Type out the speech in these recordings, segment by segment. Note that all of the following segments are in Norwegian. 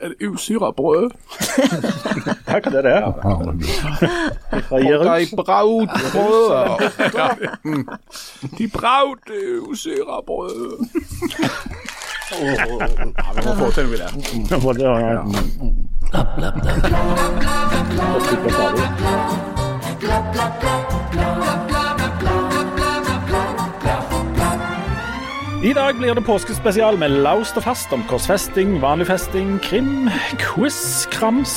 Er det usyra brød? Hva er det? Fra Jerus? De braut brød. De braut usyra brød. Ja, vi må få til noe der. Var det, ja. I dag blir det påskespesial med laust og fast om korsfesting, vanlig festing, krim, quiz, krams,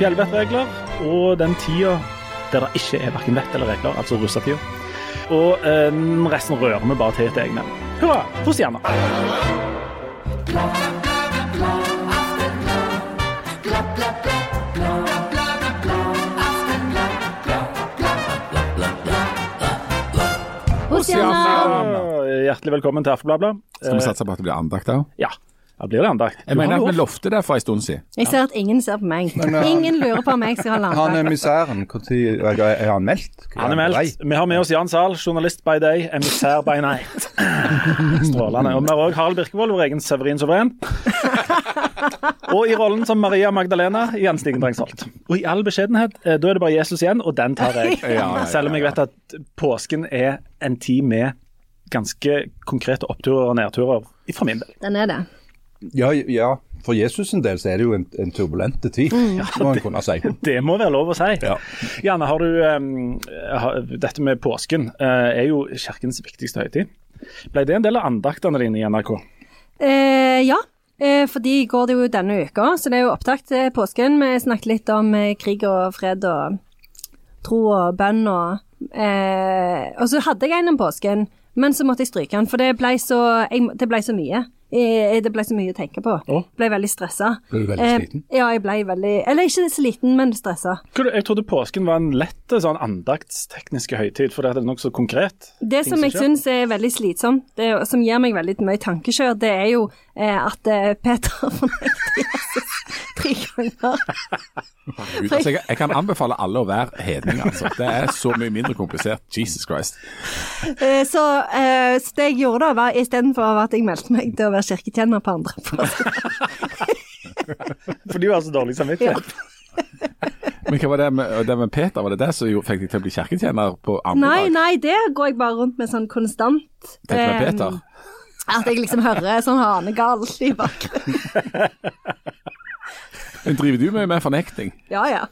fjellvettregler og den tida der det ikke er verken vett eller regler, altså russetida. Og eh, resten rører vi bare til etter egne. Hurra for stjerna! Hjertelig velkommen til Aftenbladet. Skal vi satse på at det blir andakt òg? Ja, da blir det andakt. Jeg mener at vi lovte det for en stund siden. Jeg ser at ingen ser på meg. uh, Ingen lurer på om jeg skal ha Han er emissæren, når er han meldt? Han er meldt. Vi har med oss Jan Zahl, journalist by day, emissær by night. Strålende. Og vi har òg Harald Birkevold, vår egen Severin Suveren. Og i rollen som Maria Magdalena i Jens Stigen Drangsholt. Og i all beskjedenhet, eh, da er det bare Jesus igjen, og den tar jeg. Ja, ja, ja. Selv om jeg vet at påsken er en tid med ganske konkrete oppturer og nedturer, for min del. Den er det. Ja, ja, for Jesus sin del så er det jo en, en turbulente tid, må en kunne si. Det må være lov å si. Ja. Janne, har du em, Dette med påsken uh, er jo kirkens viktigste høytid. Ble det en del av andaktene dine i NRK? Eh, ja, eh, fordi går det jo denne uka, så det er jo opptakt til påsken. Vi snakket litt om eh, krig og fred og tro og bønn og eh, Og så hadde jeg en om påsken, men så måtte jeg stryke den, for det ble så, jeg, det ble så mye. Eh, Det ble så mye å tenke på. Å? Ble veldig stressa. Ble du veldig sliten? ja, jeg ble veldig Eller ikke sliten, men stressa. Jeg trodde påsken var en lett sånn andaktstekniske høytid, for det er nokså konkret. Det som som jeg syns er veldig slitsomt, det, som gir meg veldig mye tankekjør, det er jo eh, at Peter Peter fornøyd Jesus tre ganger. Gud, altså, jeg, jeg kan anbefale alle å være hedning, altså. Det er så mye mindre komplisert. Jesus Christ. Eh, så, eh, så det jeg gjorde da, var istedenfor at jeg meldte meg til å være kirketjener på andre påske. For de har så dårlig samvittighet. Men hva var det med, det med Peter? Var det det som fikk deg til å bli kirketjener på andre Nei, dag? nei, det går jeg bare rundt med sånn konstant. Tenk med eh, Peter. At jeg liksom hører sånn hanegal i bakgrunnen. Men driver du med, med fornekting? Ja, ja.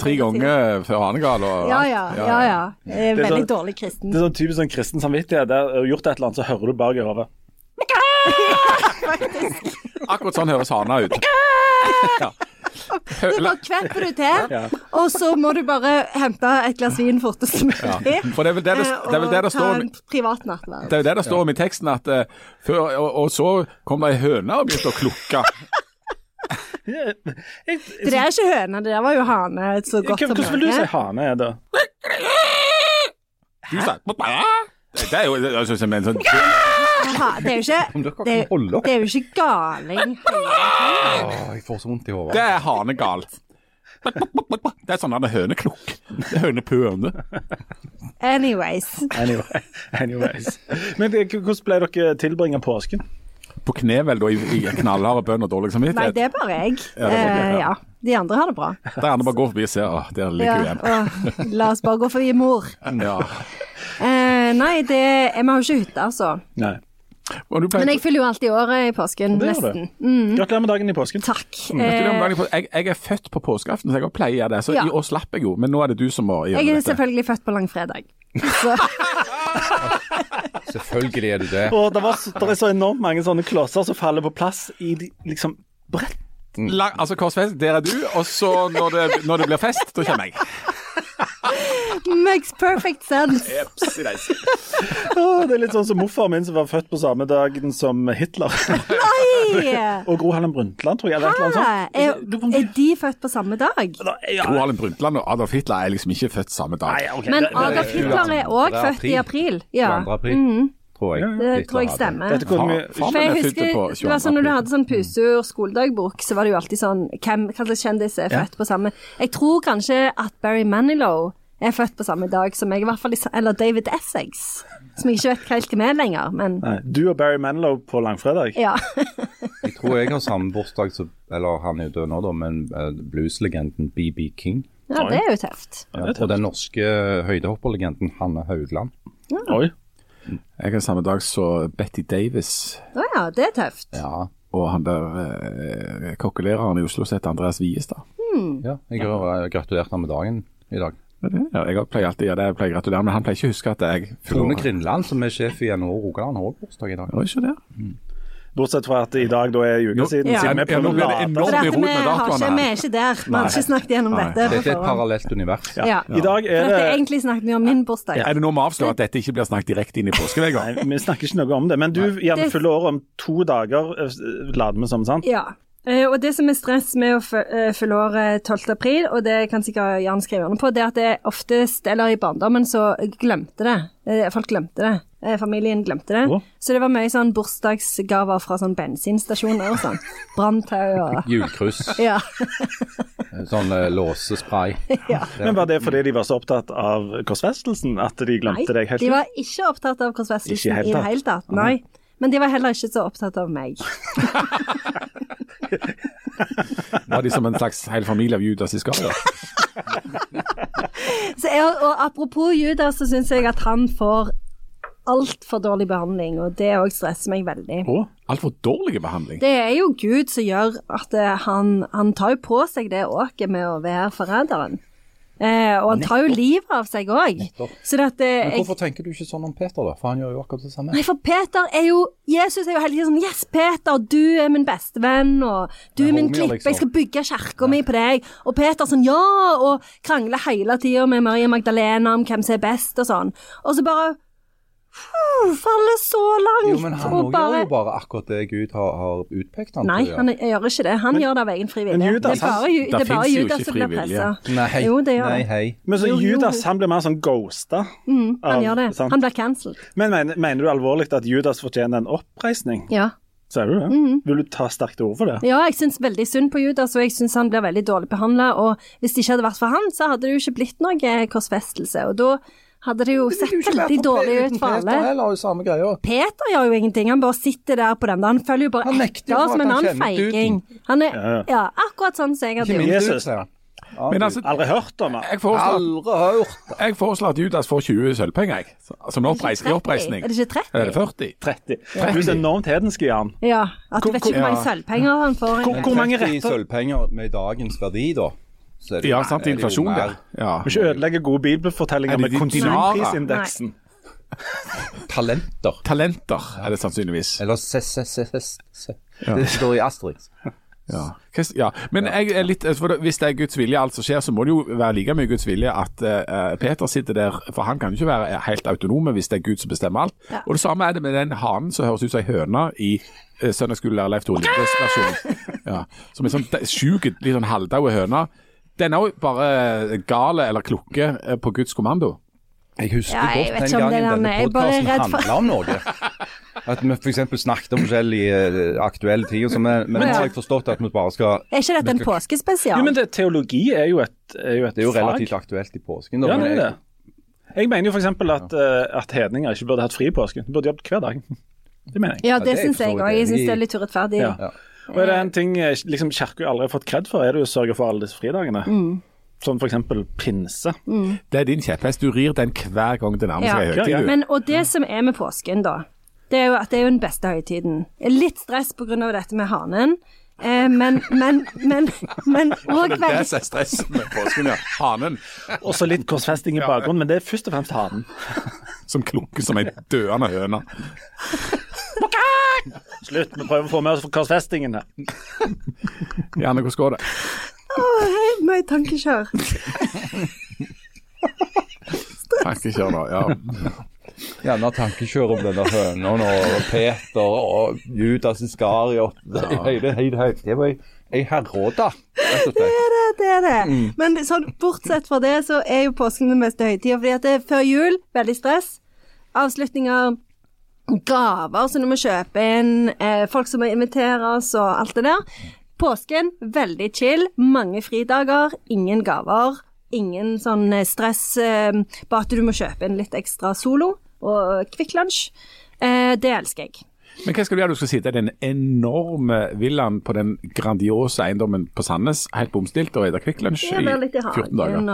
Tre ganger før Hanegal og Ja, ja. ja, ja. Er veldig sånn- dårlig kristen. Det er sånn typisk sånn kristen samvittighet. Der gjort et eller annet, så hører du bak i hodet. Akkurat sånn høres hana ut. Ja. Så bare kvepper du til, og så må du bare hente et glass vin fortest mulig. For det er vel det det, eh, det, er vel det, det og ta står nattverd. det er jo det det står om i teksten, at uh, før, og, og så kom det ei høne og begynte å klukke. det der er ikke høne, det der var jo hane så godt som hvordan vil du si hane er, da? Du sa Det er jo det er som en sånn Det er jo ikke det, det er jo ikke galing. Åh, jeg får så vondt i hodet. Det er hanegalt. Det er sånn han er høneklukk. Det er. Anyways. Anyway, anyways. Men det, hvordan ble dere tilbringa påsken? På kne vel, da, i, i knallharde bønn og dårlig Nei, det er bare jeg. Ja, det er bare Eh, ja. ja. De andre har det bra. De andre bare går forbi og ser Å, der ligger Ja, hun igjen. la oss bare gå forbi mor. Ja. Eh, nei, det Vi har jo ikke hytte, altså. Nei. Men jeg fyller jo alltid året i påsken. Det Nesten. Mm. Gratulerer med dagen i påsken. takk. Mm. du om Eh, dagen jeg, jeg er født på påskeaften, så jeg pleier å gjøre det. Så Ja. i år slapp jeg jo, men nå er det du som må gjøre jeg er dette. selvfølgelig født på langfredag. Så Selvfølgelig er du det. Og det, var, så- det er så enormt mange sånne klosser som faller på plass i de, liksom brett. Lang, altså korsfest, der er du, og så når det, når det blir fest, da kommer jeg. makes perfect sense. oh, det er litt sånn som morfar min som var født på samme dagen som Hitler. Nei! Og Gro Harlem Brundtland, tror jeg. Er, er de født på samme dag? Ja. Gro Harlem Brundtland og Adolf Hitler er liksom ikke født samme dag. Nei, okay. Men Adolf Hitler er òg født i april. Ja, 2. april, Mm. tror jeg. det tror jeg stemmer. Dette kunne vi For jeg er husker, det var sånn Når du hadde sånn pusur skoledagbok, så var det jo alltid sånn hvem, Hva slags kjendis er født på samme Jeg tror kanskje at Barry Manilow er født på samme dag som meg, i hvert fall eller David Essex. som jeg ikke vet helt hvem er lenger, men Nei, du og Barry Manilow på langfredag. ja. Jeg tror jeg har samme bursdag som Eller han er jo død nå, da, men eh, blueslegenden BB King. ja. Det er jo tøft. Ja, og den norske høydehopperlegenden Hanne Haugland. Oi. Jeg har samme dag så Betty Davis Å ja, det er tøft. Ja. og han der eh, kokkelæreren i Oslo som heter Andreas Viestad. ja jeg har eh, gratulert ham med dagen i dag. Ja, jeg pleier alltid å gjøre det, jeg pleier å gratulere, men han pleier ikke å huske at jeg Tone Grindland, som er sjef i NHO Rogaland, har også bursdag i dag. Ja, ikke det? Bortsett fra at i dag da er en uke siden, Ja. siden vi prøver å late som. Vi, er ikke der. Vi har ikke snakket gjennom Nei. dette Dette er et parallelt univers. Ja. I dag er For dette egentlig snakket vi om min bursdag. Er det nå vi avslører at dette ikke blir snakket direkte inn i påskeveka? Nei, vi snakker ikke noe om det. Men du gjerne Det- fyller år om to dager, eh, lader vi som, sant? Ja. Eh, og det som er stress med å eh, fylle året 12. april, og det kan sikkert Jan skrive under på, det er at det oftest, eller i barndommen, så glemte det. Eh, folk glemte det. Familien glemte det. Å. Så det var mye sånn bursdagsgaver fra sånn bensinstasjoner og sånn. Branntau og Julekryss, Ja. sånn eh, låsespray. ja. Men Var det fordi de var så opptatt av korsfestelsen at de glemte deg helt Nei, de var ikke opptatt av korsfestelsen i det hele tatt. Nei. Men de var heller ikke så opptatt av meg. Var de som en slags hel familie av Judas i Skaria? og apropos Judas, så syns jeg at han får altfor dårlig behandling, og det òg stresser meg veldig. Å, Altfor dårlig behandling. Det er jo Gud som gjør at eh, han, han tar jo på seg det åket med å være forræderen. Eh, og han tar jo livet av seg òg. Eh, Men hvorfor tenker du ikke sånn om Peter, da? For han gjør jo akkurat det samme. Nei, for Peter er jo Jesus er jo hele tiden sånn Yes, Peter, du er min bestevenn, og du er min klippe, liksom. jeg skal bygge kirka mi på deg. Og Peter sånn Ja, og krangler hele tida med Maria Magdalena om hvem som er best og sånn. Og så bare faller så langt. Jo, men han og bare... gjør jo bare akkurat det Gud har, har utpekt han Nei, til å gjøre. han gjør ikke det. Han gjør det av egen fri vilje. Det er bare, Ju- det er bare Judas som blir pressa. Nei, Jo, det gjør nei, hei. Men så Jo, jo. Judas han blir mer sånn ghosta. Mm, han av- gjør det. sant? Han blir cancelled. Men mener, mener du alvorlig at Judas fortjener en oppreisning? Ja. Ser du det? Mm. Vil du ta sterkt ord for det? ja, jeg syns veldig synd på Judas, og jeg syns han blir veldig dårlig behandla. Og hvis det ikke hadde vært for han, så hadde det jo ikke blitt noe korsfestelse. Og da hadde det jo sett veldig dårlig ut for alle. heller har jo samme greia. Peter gjør jo ingenting, han bare sitter der på den. Han følger jo bare Han etter oss som en annen feiging. Han er Ja, ja. ja, akkurat sånn som jeg hadde gjort. Jesus. Ja, Men altså, Aldri hørt om det. jeg foreslår, jeg foreslår at Judas får 20 sølvpenger, jeg. Som oppreis, i oppreisning. Er det ikke 30? Er det 40? 30. Du er enormt hedensk, Jan. Ja. At du vet ikke hvor mange sølvpenger han får. Hvor- hvor mange 30 retter- sølvpenger med dagens verdi, da. Så er det- Ja, sant, er det jo inflasjon mer. der. Ja. Du må ikke ødelegge gode bibelfortellinger Er med konsumprisindeksen. Talenter. Talenter er det sannsynligvis. Eller CCCS. Ja. Det står i Asterix. Ja. Ja. Men jeg er litt, for hvis det er Guds vilje alt som skjer, så må det jo være like mye Guds vilje at uh, Peter sitter der, for han kan jo ikke være helt autonom hvis det er Gud som bestemmer alt. Ja. Og det samme er det med den hanen som høres ut som ei høne i uh, søndagsskolelærer Leif Tore Lindes versjon. Ja. Som en sånn sjuk, litt sånn halvdaue høne. Den er jo bare gale eller klukke eh, på Guds kommando. Jeg husker Ja, jeg godt den gangen denne podkasten handla om noe. At vi f.eks. snakket om forskjellige eh, aktuelle ting. Men, så Men nå har jeg forstått at vi bare skal Er ikke dette en påskespesial? Jo, men det, teologi er jo et, er jo et Det er jo fag. relativt aktuelt i påsken. Da, Ja, men det er jeg- det. Jeg mener jo f.eks. At, eh, at hedninger ikke burde hatt fri i påsken. De burde jobbet hver dag. Det mener jeg. Ja, Ja, det det er syns jeg òg. Jeg syns det er litt urettferdig. Ja. Ja. Og er det en ting liksom Kirka aldri har fått kred for, er det å sørge for alle disse fridagene. Mm. Som f.eks. pinse. Det er din kjepphest. Du rir den hver gang det nærmer seg Ja. høytid. Ja, Men, og det som er med påsken, da, det er jo at det er jo den beste høytiden. Litt stress pga. dette med hanen, eh, men men men men òg Det er veldig stress med påsken, ja. Hanen Og så litt korsfesting i bakgrunnen, men det er først og fremst hanen. som klukker som ei døende høne. Slutt, vi prøver å få med oss korsfestingen her. Gjerne, hvordan går det? Å, helt meg tankekjør. Tankekjør, da. Ja. Gjerne tankekjør om denne høna og Peter og Judas Iskariot. Det, var ei, herråde, rett og slett. Det er det, det er det. Men sånn, bortsett fra det, så er jo påsken den meste høytida. Fordi at det er før jul, veldig stress. Avslutninger, gaver som du må kjøpe inn, eh, folk som må inviteres og alt det der. Påsken, veldig chill. Mange fridager, ingen gaver. Ingen sånn eh, stress eh, på at du må kjøpe inn litt ekstra solo. Og Kvikk Lunsj. Eh, det elsker jeg. Men hva skal du gjøre? Du skal sitte i den enorme villaen på den grandiose eiendommen på Sandnes, helt bomstilt, og spise Kvikk Lunsj i er litt i 14 dager. og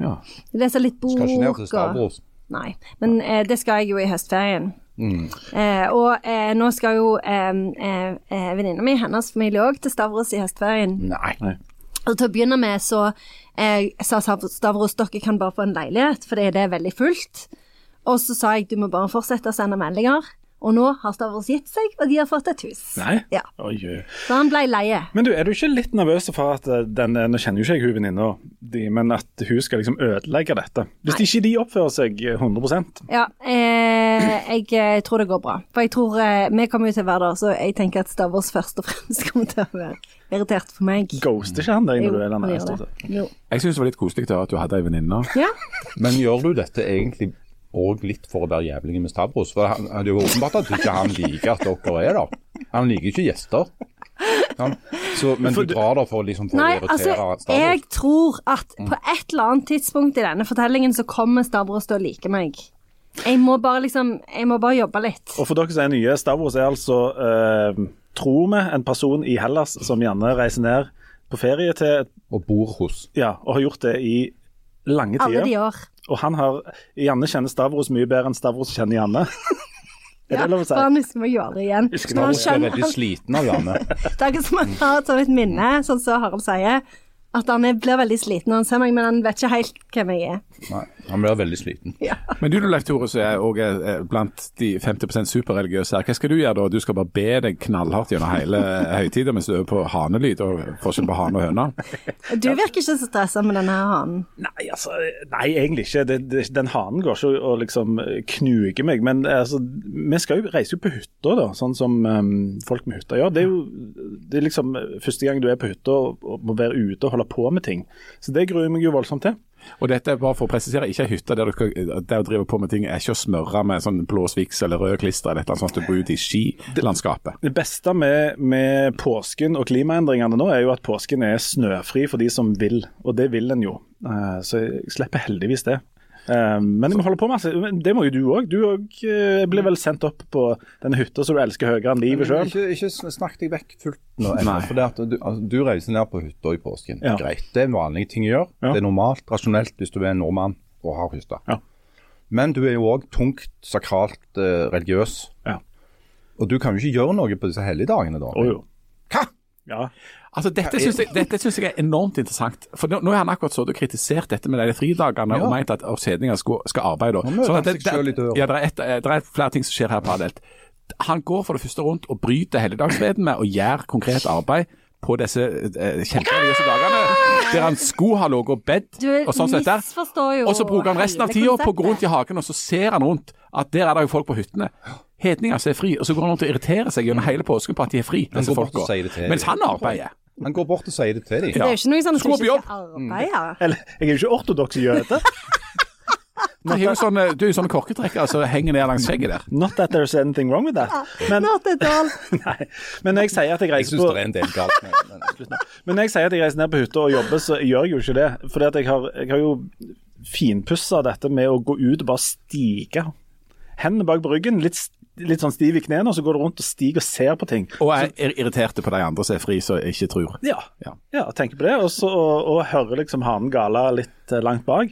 Ja. lese litt bok. Skal ikke ned til og- Stavros. Nei, men eh, det skal jeg jo i høstferien. Mm. Eh, og eh, nå skal jo eh, eh, eh, venninna mi, hennes familie òg, til Stavros i høstferien. Nei. Og til å begynne med så eh, sa Stavros dere kan bare få en leilighet, for det er veldig fullt. Og så sa jeg du må bare fortsette å sende meldinger. Og nå har Stavros gitt seg, og de har fått et hus. Nei? Ja, Oi, oi. Så han ble leie. Men du, er du ikke litt nervøs for at denne den Nå kjenner jo ikke jeg hun venninna di, men at hun skal liksom ødelegge dette? Hvis ikke de oppfører seg 100% Ja, eh, jeg eh, tror det går bra. For jeg tror eh, Vi kommer jo til å være der, så jeg tenker at Stavros først og fremst kommer til å være irritert for meg. Ghoster ikke han deg når Jo, du er der. Jeg syns det var litt koselig da, at du hadde ei venninne. Ja. Men gjør du dette egentlig òg litt for å være jævlig med Stavros? For han, det er jo åpenbart at ikke han liker at dere er der. Han liker ikke gjester. Ja. så, men du drar der for, liksom, for Nei, å altså, Stavros? jeg tror at på et eller annet tidspunkt i denne fortellingen så kommer Stavros til å like meg. Jeg må bare liksom Jeg må bare jobbe litt. Og for dere som er nye, Stavros er altså, eh, tror vi, en person i Hellas som gjerne reiser ned på ferie til Og bor hos. Ja, og har gjort det i lange Alle de tider. år. Og han har Janne kjenner Stavros mye bedre enn Stavros kjenner Janne. er Ja, det lov å si? for han husker meg jo aldri igjen. Husker han skjønner, er veldig sliten av Janne. Det er ikke som han har et sånt minne, sånn som Harald sier. At han blir veldig sliten når han ser meg, men han vet ikke helt hvem jeg er. Nei, han blir veldig sliten. Men du Leif Tore, som er også blant de 50 superreligiøse her, hva skal du gjøre da? Du skal bare be deg knallhardt gjennom hele høytida mens du øver på hanelyd, og forskjell på hane og høne? Du virker ikke så stressa med denne hanen. Nei, altså, nei, egentlig ikke. Det, det, den hanen går ikke og liksom knuger meg. Men altså, vi skal jo reise jo på hytta, da, sånn som um, folk med hytta gjør. Det er jo det er liksom første gang du er på hytta og, og må være ute og holde på med ting. Så det gruer jeg meg jo voldsomt til. Og dette er bare for å presisere, ikke ei hytte der du der du driver på med ting, er ikke å smøre med sånn blå sviks eller rød klister eller annet sånt du bor ute i skilandskapet. Det beste med, med påsken og klimaendringene nå, er jo at påsken er snøfri for de som vil, og det vil en jo. Eh, Så jeg slipper heldigvis det. Eh, Men jeg må holde på masse. Det må jo du òg. Du òg blir vel sendt opp på denne hytta som du elsker høyere enn livet sjøl. Ikke, ikke snakk deg vekk fullt nå. For det at du, altså, du reiser ned på hytta i påsken. Ja. Greit. Det er en vanlig ting å gjøre. Ja. Det er normalt, rasjonelt hvis du er en nordmann og har hytte. Ja. Men du er jo òg tungt sakralt eh, religiøs. Ja. Og du kan jo ikke gjøre noe på disse helligdagene da. Å jo. Hva? Ja. Altså, Dette syns jeg, dette synes jeg er enormt interessant. For Nå, nå har han akkurat stått og kritisert dette med de fridagene Ja. og ment at Sedninger skal, skal arbeide. Sånn at det, døra. ja, det, er et, det er flere ting som skjer her parallelt. Han går for det første rundt og bryter helligdagsfreden med å gjøre konkret arbeid på disse eh, kjempereligiøse dagene, der han skulle ha ligget og bedt og sånn sett der. Og så bruker han resten av tida på å gå rundt i hagen, og så ser han rundt at der er det jo folk på hyttene. Hedninger som er fri, og så går han rundt og irriterer seg gjennom hele påsken på at de er fri, disse folka. det Mens han arbeider. Han går bort og sier det til dem. Det er ikke noe sånn at du ikke skal arbeide. Eller, jeg er jo ikke ortodoks jøde. Du er jo sånne, du er jo sånne korketrekkere altså, henger ned langs skjegget der. Not that there's anything wrong with that. Men, Not at all. nei. men når jeg sier at jeg Jeg reiser syns på det er en del galt med men, Men når jeg sier at jeg reiser ned på hytta og jobber, så gjør jeg jo ikke det. For jeg, har- jeg har jo finpussa dette med å gå ut og bare stige. Hendene bak på ryggen, litt, litt sånn stiv i knærne, og så går du rundt og stiger og ser på ting. Og er ir- irriterte på de andre som er fri, som ikke tror. Ja, Ja. ja tenker på det. Og så og, og hører liksom hanen gale litt eh, langt bak.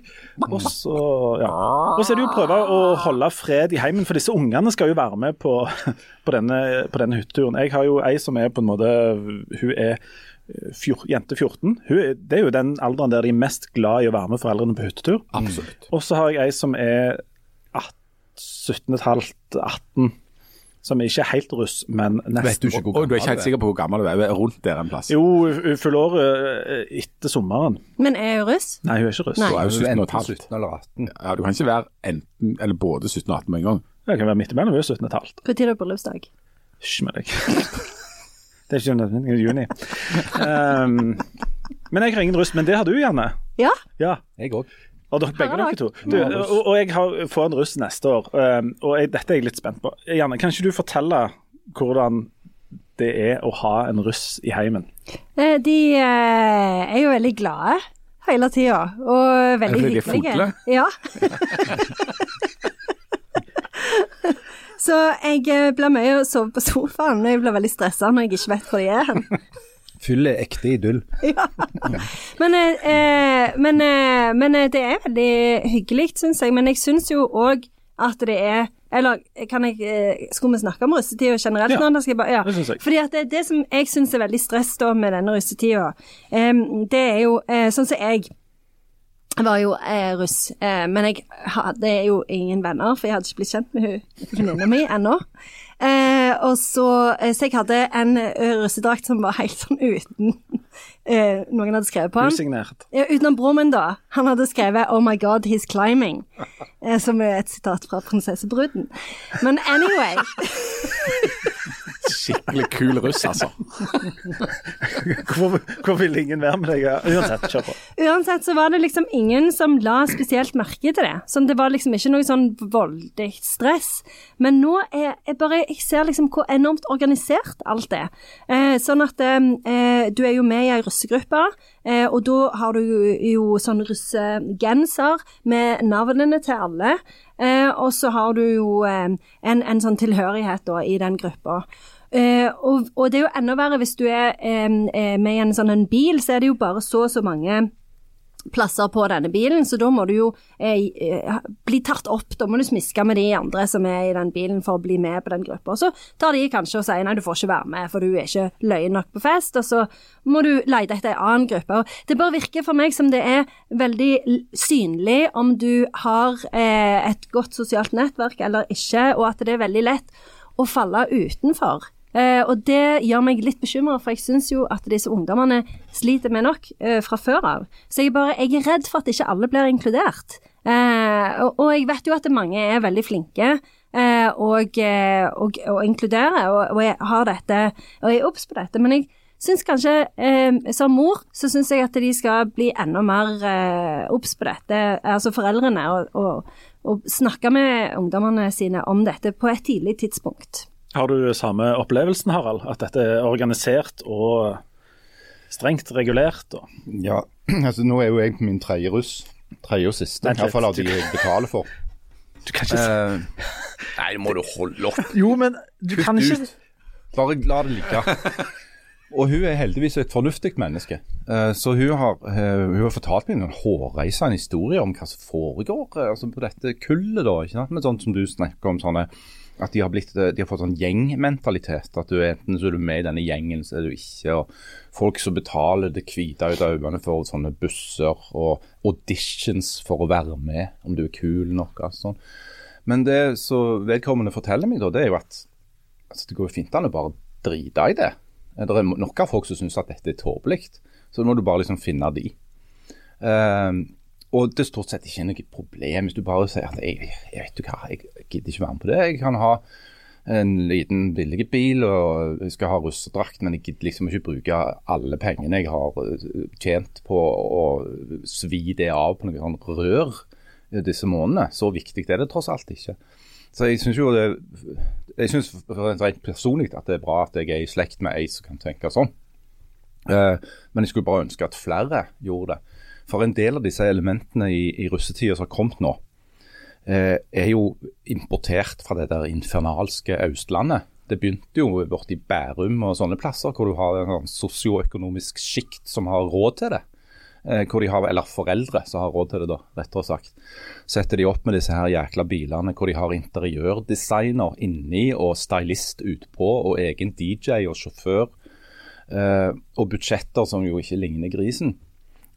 Og så ja. Og så er det jo å prøve å holde fred i heimen, for disse ungene skal jo være med på, på denne, på denne hytteturen. Jeg har jo ei som er på en måte Hun er eh, fjor, jente 14. Hun, er- det er jo den alderen der de er mest glad i å være med foreldrene på hyttetur. Absolutt. Og så har jeg ei som er 17,5-18. Som ikke er helt russ, men nesten. Vet du ikke hvor Og du er ikke helt sikker på hvor gammel du er. Hun er rundt der en plass. Jo, hun fyller året eh, etter sommeren. Men er jeg russ? Nei, hun er ikke russ. Nei. Hun er jo Du er 17 og et enten halvt. 17 eller 18. Ja, du kan ikke være enten eller både 17 og 18 med en gang. Jeg kan være midt imellom. Hun er 17 og et halvt. Når er det bryllupsdag? Hysj med deg. Det er ikke nødvendig i juni. Um, men jeg har ingen russ. Men det har du, Janne. Ja? Ja. Jeg òg. Og dere, begge dere to. Du, og, og jeg har, får en russ neste år, um, og jeg, dette er jeg litt spent på. Janne, kan ikke du fortelle hvordan det er å ha en russ i heimen? Eh, De eh, er jo veldig glade hele tida, og veldig hyggelige. Ja. Så jeg eh, blir mye å sove på sofaen, og jeg blir veldig stressa når jeg ikke vet hvor de er hen. Fyll er ekte idyll. Ja. Men, eh, eh, men, eh, men eh, det er veldig hyggelig, syns jeg. Men jeg syns jo òg at det er Eller kan jeg, eh, skulle vi snakke om russetida generelt Ja, nå? Da skal jeg bare, ja. det synes jeg. Fordi at det, det som jeg syns er veldig stress da med denne russetida, eh, det er jo eh, sånn som jeg jeg var jo eh, russ, eh, men jeg hadde jo ingen venner, for jeg hadde ikke blitt kjent med hun venninna mi ennå. Eh, og så, eh, så jeg hadde en eh, russedrakt som var helt sånn uten eh, Noen hadde skrevet på den. Usignert. Ja, utenom broren min, da. Han hadde skrevet 'Oh my God, he's climbing', eh, som er et sitat fra 'Prinsessebruden'. Men anyway Skikkelig kul russ, altså. Hvor, hvor ville ingen være med deg? Uansett, kjør på. Uansett så var det liksom ingen som la spesielt merke til det. Sånn, det var liksom ikke noe sånn voldelig stress. Men nå er jeg bare Jeg ser liksom hvor enormt organisert alt er. Eh, sånn at eh, du er jo med i ei russegruppe, eh, og da har du jo, jo sånn russegenser med navnene til alle. Eh, og så har du jo eh, en, en sånn tilhørighet da i den gruppa. Eh, og, og det er jo enda verre hvis du er eh, med i en sånn en bil, så er det jo bare så og så mange plasser på denne bilen, så da må du jo eh, eh, bli tatt opp. Da må du smiske med de andre som er i den bilen for å bli med på den gruppa. Så tar de kanskje og sier nei, du får ikke være med, for du er ikke løye nok på fest. Og så må du lete etter en annen gruppe. Og det bare virker for meg som det er veldig synlig om du har eh, et godt sosialt nettverk eller ikke, og at det er veldig lett å falle utenfor. Eh, og det gjør meg litt bekymra, for jeg syns jo at disse ungdommene sliter med nok eh, fra før av. Så jeg, bare, jeg er redd for at ikke alle blir inkludert. Eh, og, og jeg vet jo at mange er veldig flinke eh, og, eh, og, og inkluderer, og, jeg har dette, og jeg er obs på dette. Men jeg syns kanskje, eh, som mor, så syns jeg at de skal bli enda mer obs på dette, altså foreldrene, og, og snakke med ungdommene sine om dette på et tidlig tidspunkt. Har du samme opplevelsen, Harald? At dette er organisert og strengt regulert? Og... Ja, altså nå er jo jeg på min tredje russ. Tredje og siste. i hvert Iallfall av de jeg betaler for. Du kan ikke Eh, nei, må du holde opp. Jo, men du kan ikke ut. Bare la det ligge. Og hun er heldigvis et fornuftig menneske. Eh, Så hun har, eh, hun har fortalt meg en hårreisende historie om hva som foregår eh, altså på dette kullet. da, ikke sant? Men sånn som du snakker om, sånne, at de har, blitt, de har fått sånn gjengmentalitet. At du enten så er du med i denne gjengen, så er du ikke. og Folk som betaler det hvite ut av øynene for sånne busser og auditions for å være med, om du er kul nok. altså. Men det så vedkommende forteller meg, da, det er jo at altså, det går jo fint an å bare drite i det. Det er nok av folk som syns at dette er tåpelig. Så må du bare liksom finne de. Um, og det er stort sett ikke noe problem hvis du bare sier at jeg, jeg vet du hva, jeg gidder ikke være med på det. Jeg kan ha en liten billig bil og jeg skal ha russedrakt, men jeg gidder liksom ikke bruke alle pengene jeg har eh, tjent på å svi det av på noe sånt rør disse månedene. Så viktig er det tross alt ikke. Så jeg syns jo det jeg synes rent personlig at det er bra at jeg er i slekt med ei som kan tenke sånn. Eh, men jeg skulle bare ønske at flere gjorde det. For en del av disse elementene i, i russetida som har kommet nå, eh, er jo importert fra det der infernalske Østlandet. Det begynte jo borti Bærum og sånne plasser hvor du har en sånn sosioøkonomisk sjikt som har råd til det. Eh, hvor de har, eller foreldre som har råd til det, da, rettere sagt. Setter de opp med disse her jækla bilene hvor de har interiørdesigner inni og stylist utpå og egen DJ og sjåfør. Eh, og budsjetter som jo ikke ligner grisen.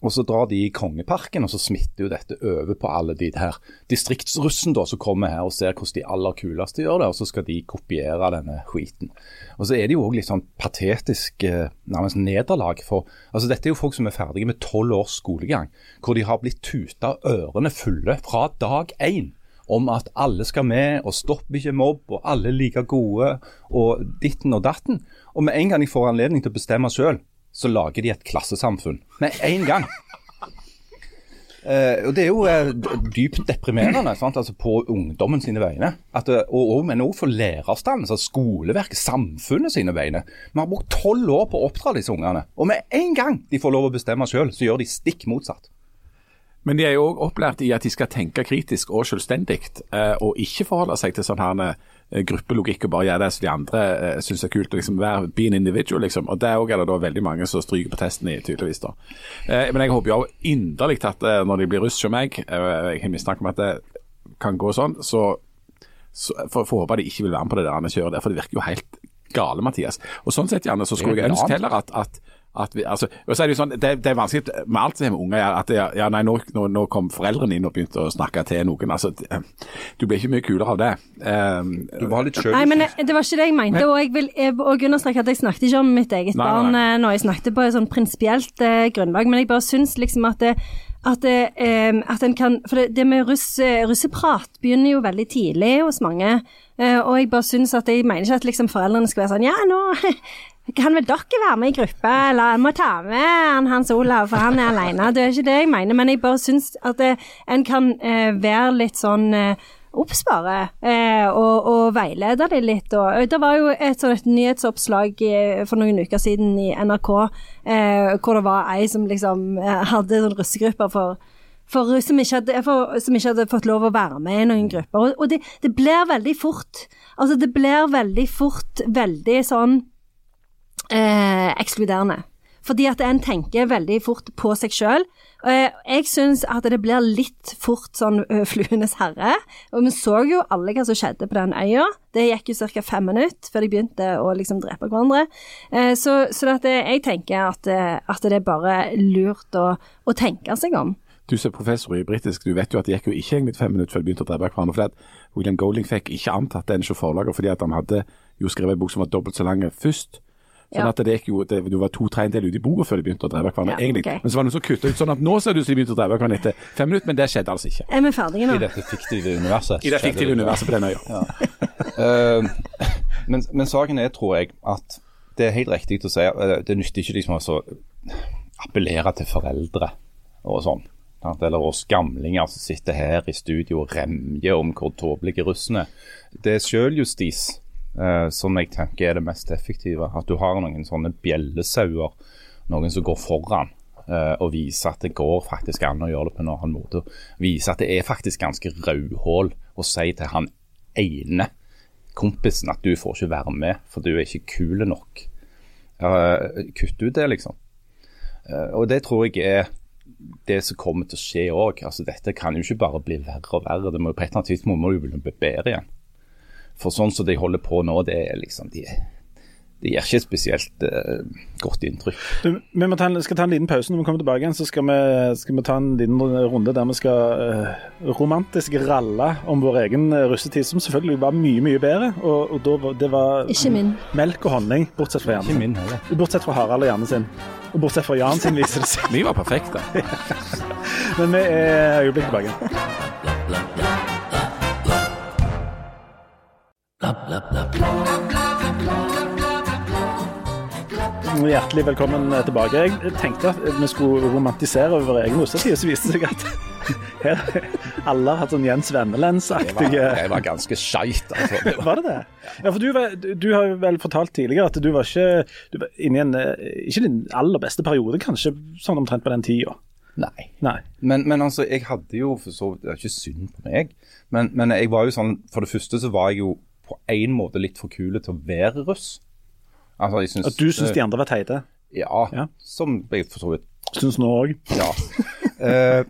Og så drar de i Kongeparken, og så smitter jo dette over på alle de her distriktsrussen da, som kommer her og ser hvordan de aller kuleste gjør det, og så skal de kopiere denne skiten. Og så er det jo òg litt sånn patetisk eh, nærmest nederlag for altså Dette er jo folk som er ferdige med tolv års skolegang, hvor de har blitt tuta ørene fulle fra dag én om at alle skal med, og stopp ikke mobb, og alle er like gode, og ditten og datten. Og med en gang de får anledning til å bestemme sjøl, så lager de et klassesamfunn. Med en gang. Eh, og Det er jo eh, dypt deprimerende sant? Altså på ungdommen sine vegne. At, eh, og, og, men òg for lærerstanden, altså skoleverket, samfunnet sine vegne. Vi har brukt tolv år på å oppdra disse ungene. Og med en gang de får lov å bestemme sjøl, så gjør de stikk motsatt. Men de er jo òg opplært i at de skal tenke kritisk og selvstendig, eh, og ikke forholde seg til sånn her eh, gruppelogikk og bare gjøre det som de andre eh, syns er kult. og liksom være, Be an individual, liksom. Og òg er det da veldig mange som stryker på testen i, tydeligvis. da. Eh, men jeg håper jo inderlig at eh, når de blir russ som meg, eh, jeg har mistanke om at det kan gå sånn, så, så får får håpe de ikke vil være med på det der kjøret der, for det virker jo helt gale, Mathias. Og sånn sett, Janne, så skulle jeg ønske heller at at vi, altså, og så er Det jo sånn, det, det er vanskelig med alt som har med unger at det- ja, nei, nå, nå, nå kom foreldrene inn og begynte å snakke til noen. altså, Du blir ikke mye kulere av det. Um, Du var litt sjøl. Nei, men det var ikke det jeg mente. Og jeg vil jeg, understreke at jeg snakket ikke om mitt eget Nei, barn nei. eh, når jeg snakket på et sånn prinsipielt eh, grunnlag, men jeg bare syns liksom at det, at, eh, at en kan For det, det med russ, eh, russeprat begynner jo veldig tidlig hos mange. Eh, og jeg bare syns at jeg mener ikke at liksom foreldrene skal være sånn Ja, nå kan vel dere være med i gruppe, eller jeg må ta med han Hans Olav, for han er alene. Det er ikke det jeg mener, men jeg bare syns at det, en kan eh, være litt sånn bare, eh, og, og veilede de litt. Og, det var jo et sånt nyhetsoppslag eh, for noen uker siden i NRK, eh, hvor det var ei som liksom eh, hadde sånn russegrupper for for som hadde, for som ikke hadde fått lov å være med i noen grupper. Og, og det, det blir veldig fort Altså, det blir veldig fort veldig sånn eh, ekskluderende. Fordi at en tenker veldig fort på seg sjøl. Jeg syns at det blir litt fort sånn fluenes herre. Og vi så jo alle hva som skjedde på den øya. Det gikk jo ca. fem minutter før de begynte å liksom drepe hverandre. Eh, Så, så at jeg tenker at, eh, at det er bare lurt å, å tenke seg om. Du som er professor i britisk, du vet jo at det gikk jo ikke egentlig fem minutter før de begynte å drepe hverandre. fordi at William Golding fikk ikke antatt den som forlager fordi at han hadde jo skrevet en bok som var dobbelt så lang først. Sånn Ja. at det gikk jo, det, du var to tredjedeler ute i boka før de begynte å drepe hverandre. Ja, egentlig. Okay. Men så var det noen som kutta ut sånn at nå ser det ut som de begynte å drepe hverandre etter fem minutter, men det skjedde altså ikke. Er vi ferdige nå? I dette fiktive universet. I det fiktive universet på den øya. Eh, men, men saken er, tror jeg, at det er helt riktig å si at Det nytter ikke liksom å så appellere til foreldre og sånn. Eller oss gamlinger som sitter her i studio og remjer om hvor tåpelige russen er. Det er sjøljustis eh, som jeg tenker er det mest effektive. At du har noen sånne bjellesauer, noen som går foran. eh, og viser at det går faktisk an å gjøre det på en annen måte. Vise at det er faktisk ganske rødhål å si til han ene kompisen at du får ikke være med, for du er ikke kul nok. Kutt ut det, liksom. Eh, og det tror jeg er det som kommer til å skje òg. Altså, dette kan jo ikke bare bli verre og verre. Det må jo På et eller annet tidspunkt må jo bli bedre igjen. For sånn som de holder på nå, det er liksom de, det gir ikke spesielt uh, godt inntrykk. Du, vi må ta en, skal ta en liten pause når vi kommer tilbake igjen. Så skal vi, skal vi ta en liten runde der vi skal uh, romantisk ralle om vår egen eh, russetid, som selvfølgelig var mye, mye bedre. Og, og da, det var Ikke min. melk og honning, bortsett fra. Ikke min heller. Bortsett fra Harald og Janne sin. Og bortsett fra Jan sin, viser det seg. Vi var perfekte. Men vi er øyeblikket tilbake. Hjertelig velkommen tilbake. Jeg tenkte at vi skulle romantisere vår egen russetid, så viste det seg at her alle har hatt sånn Jens Vennelens-aktige det var ganske skeit, altså. Det var, Var det det? Ja, for du, var, du, du har vel fortalt tidligere at du var ikke du var inne i en eh, Ikke din aller beste periode, kanskje, sånn omtrent på den tida. nei. Nei. Men, men altså, jeg hadde jo for så vidt Det er ikke synd på meg, men, men jeg var jo sånn For det første så var jeg jo på en måte litt for kule til å være russ. Altså, jeg synes, At du syns de andre var teite. Ja, Ja. som jeg for så vidt Syns nå òg. Ja. Eh,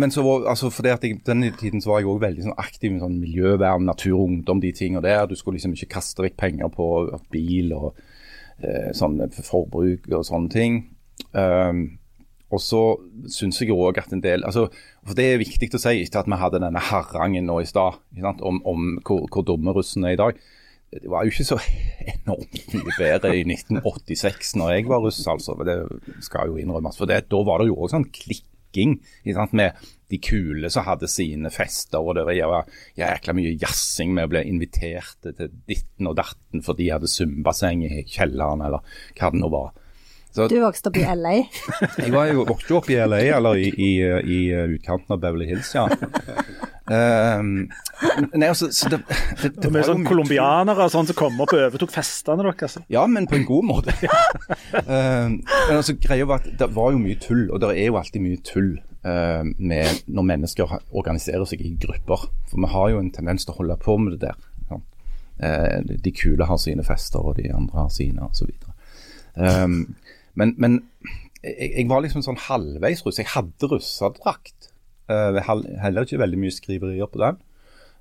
men så var, altså fordi at jeg, denne tiden så var jeg også veldig sånn aktiv med sånn miljøvern, natur og ungdom, de tingene der. Du skulle liksom ikke kaste vekk penger på bil og eh, sånn forbruk og sånne ting. Um, og så syns jeg òg at en del altså, For det er viktig å si etter at vi hadde denne harangen nå i stad om, om hvor, hvor dumme russen er i dag. Det var jo ikke så enormt mye bedre i 1986 når jeg var russ, altså. Det skal jo innrømmes. For det, da var det jo òg sånn klikking sant, med de kule som hadde sine fester. Og det var jækla mye jazzing med å bli invitert til ditten og datten for de hadde svømmebasseng i kjelleren, eller hva det nå var. Så Du vokste opp i LA. jeg var jo vokste jo opp i LA, eller i, i, i utkanten av Beverly Hills, ja. Um, nei, altså, så det, det, det var sånn colombianere sånn som kom opp og overtok festene deres. Ja, men på en god måte. um, men altså, greia var at Det var jo mye tull, og det er jo alltid mye tull uh, med når mennesker organiserer seg i grupper. For vi har jo en tendens til å holde på med det der. sant? Uh, de- de kule har sine fester, og de andre har sine, osv. Um, men men jeg, jeg var liksom sånn halvveis russ. Jeg hadde russedrakt. Uh, heller ikke veldig mye skriverier på den.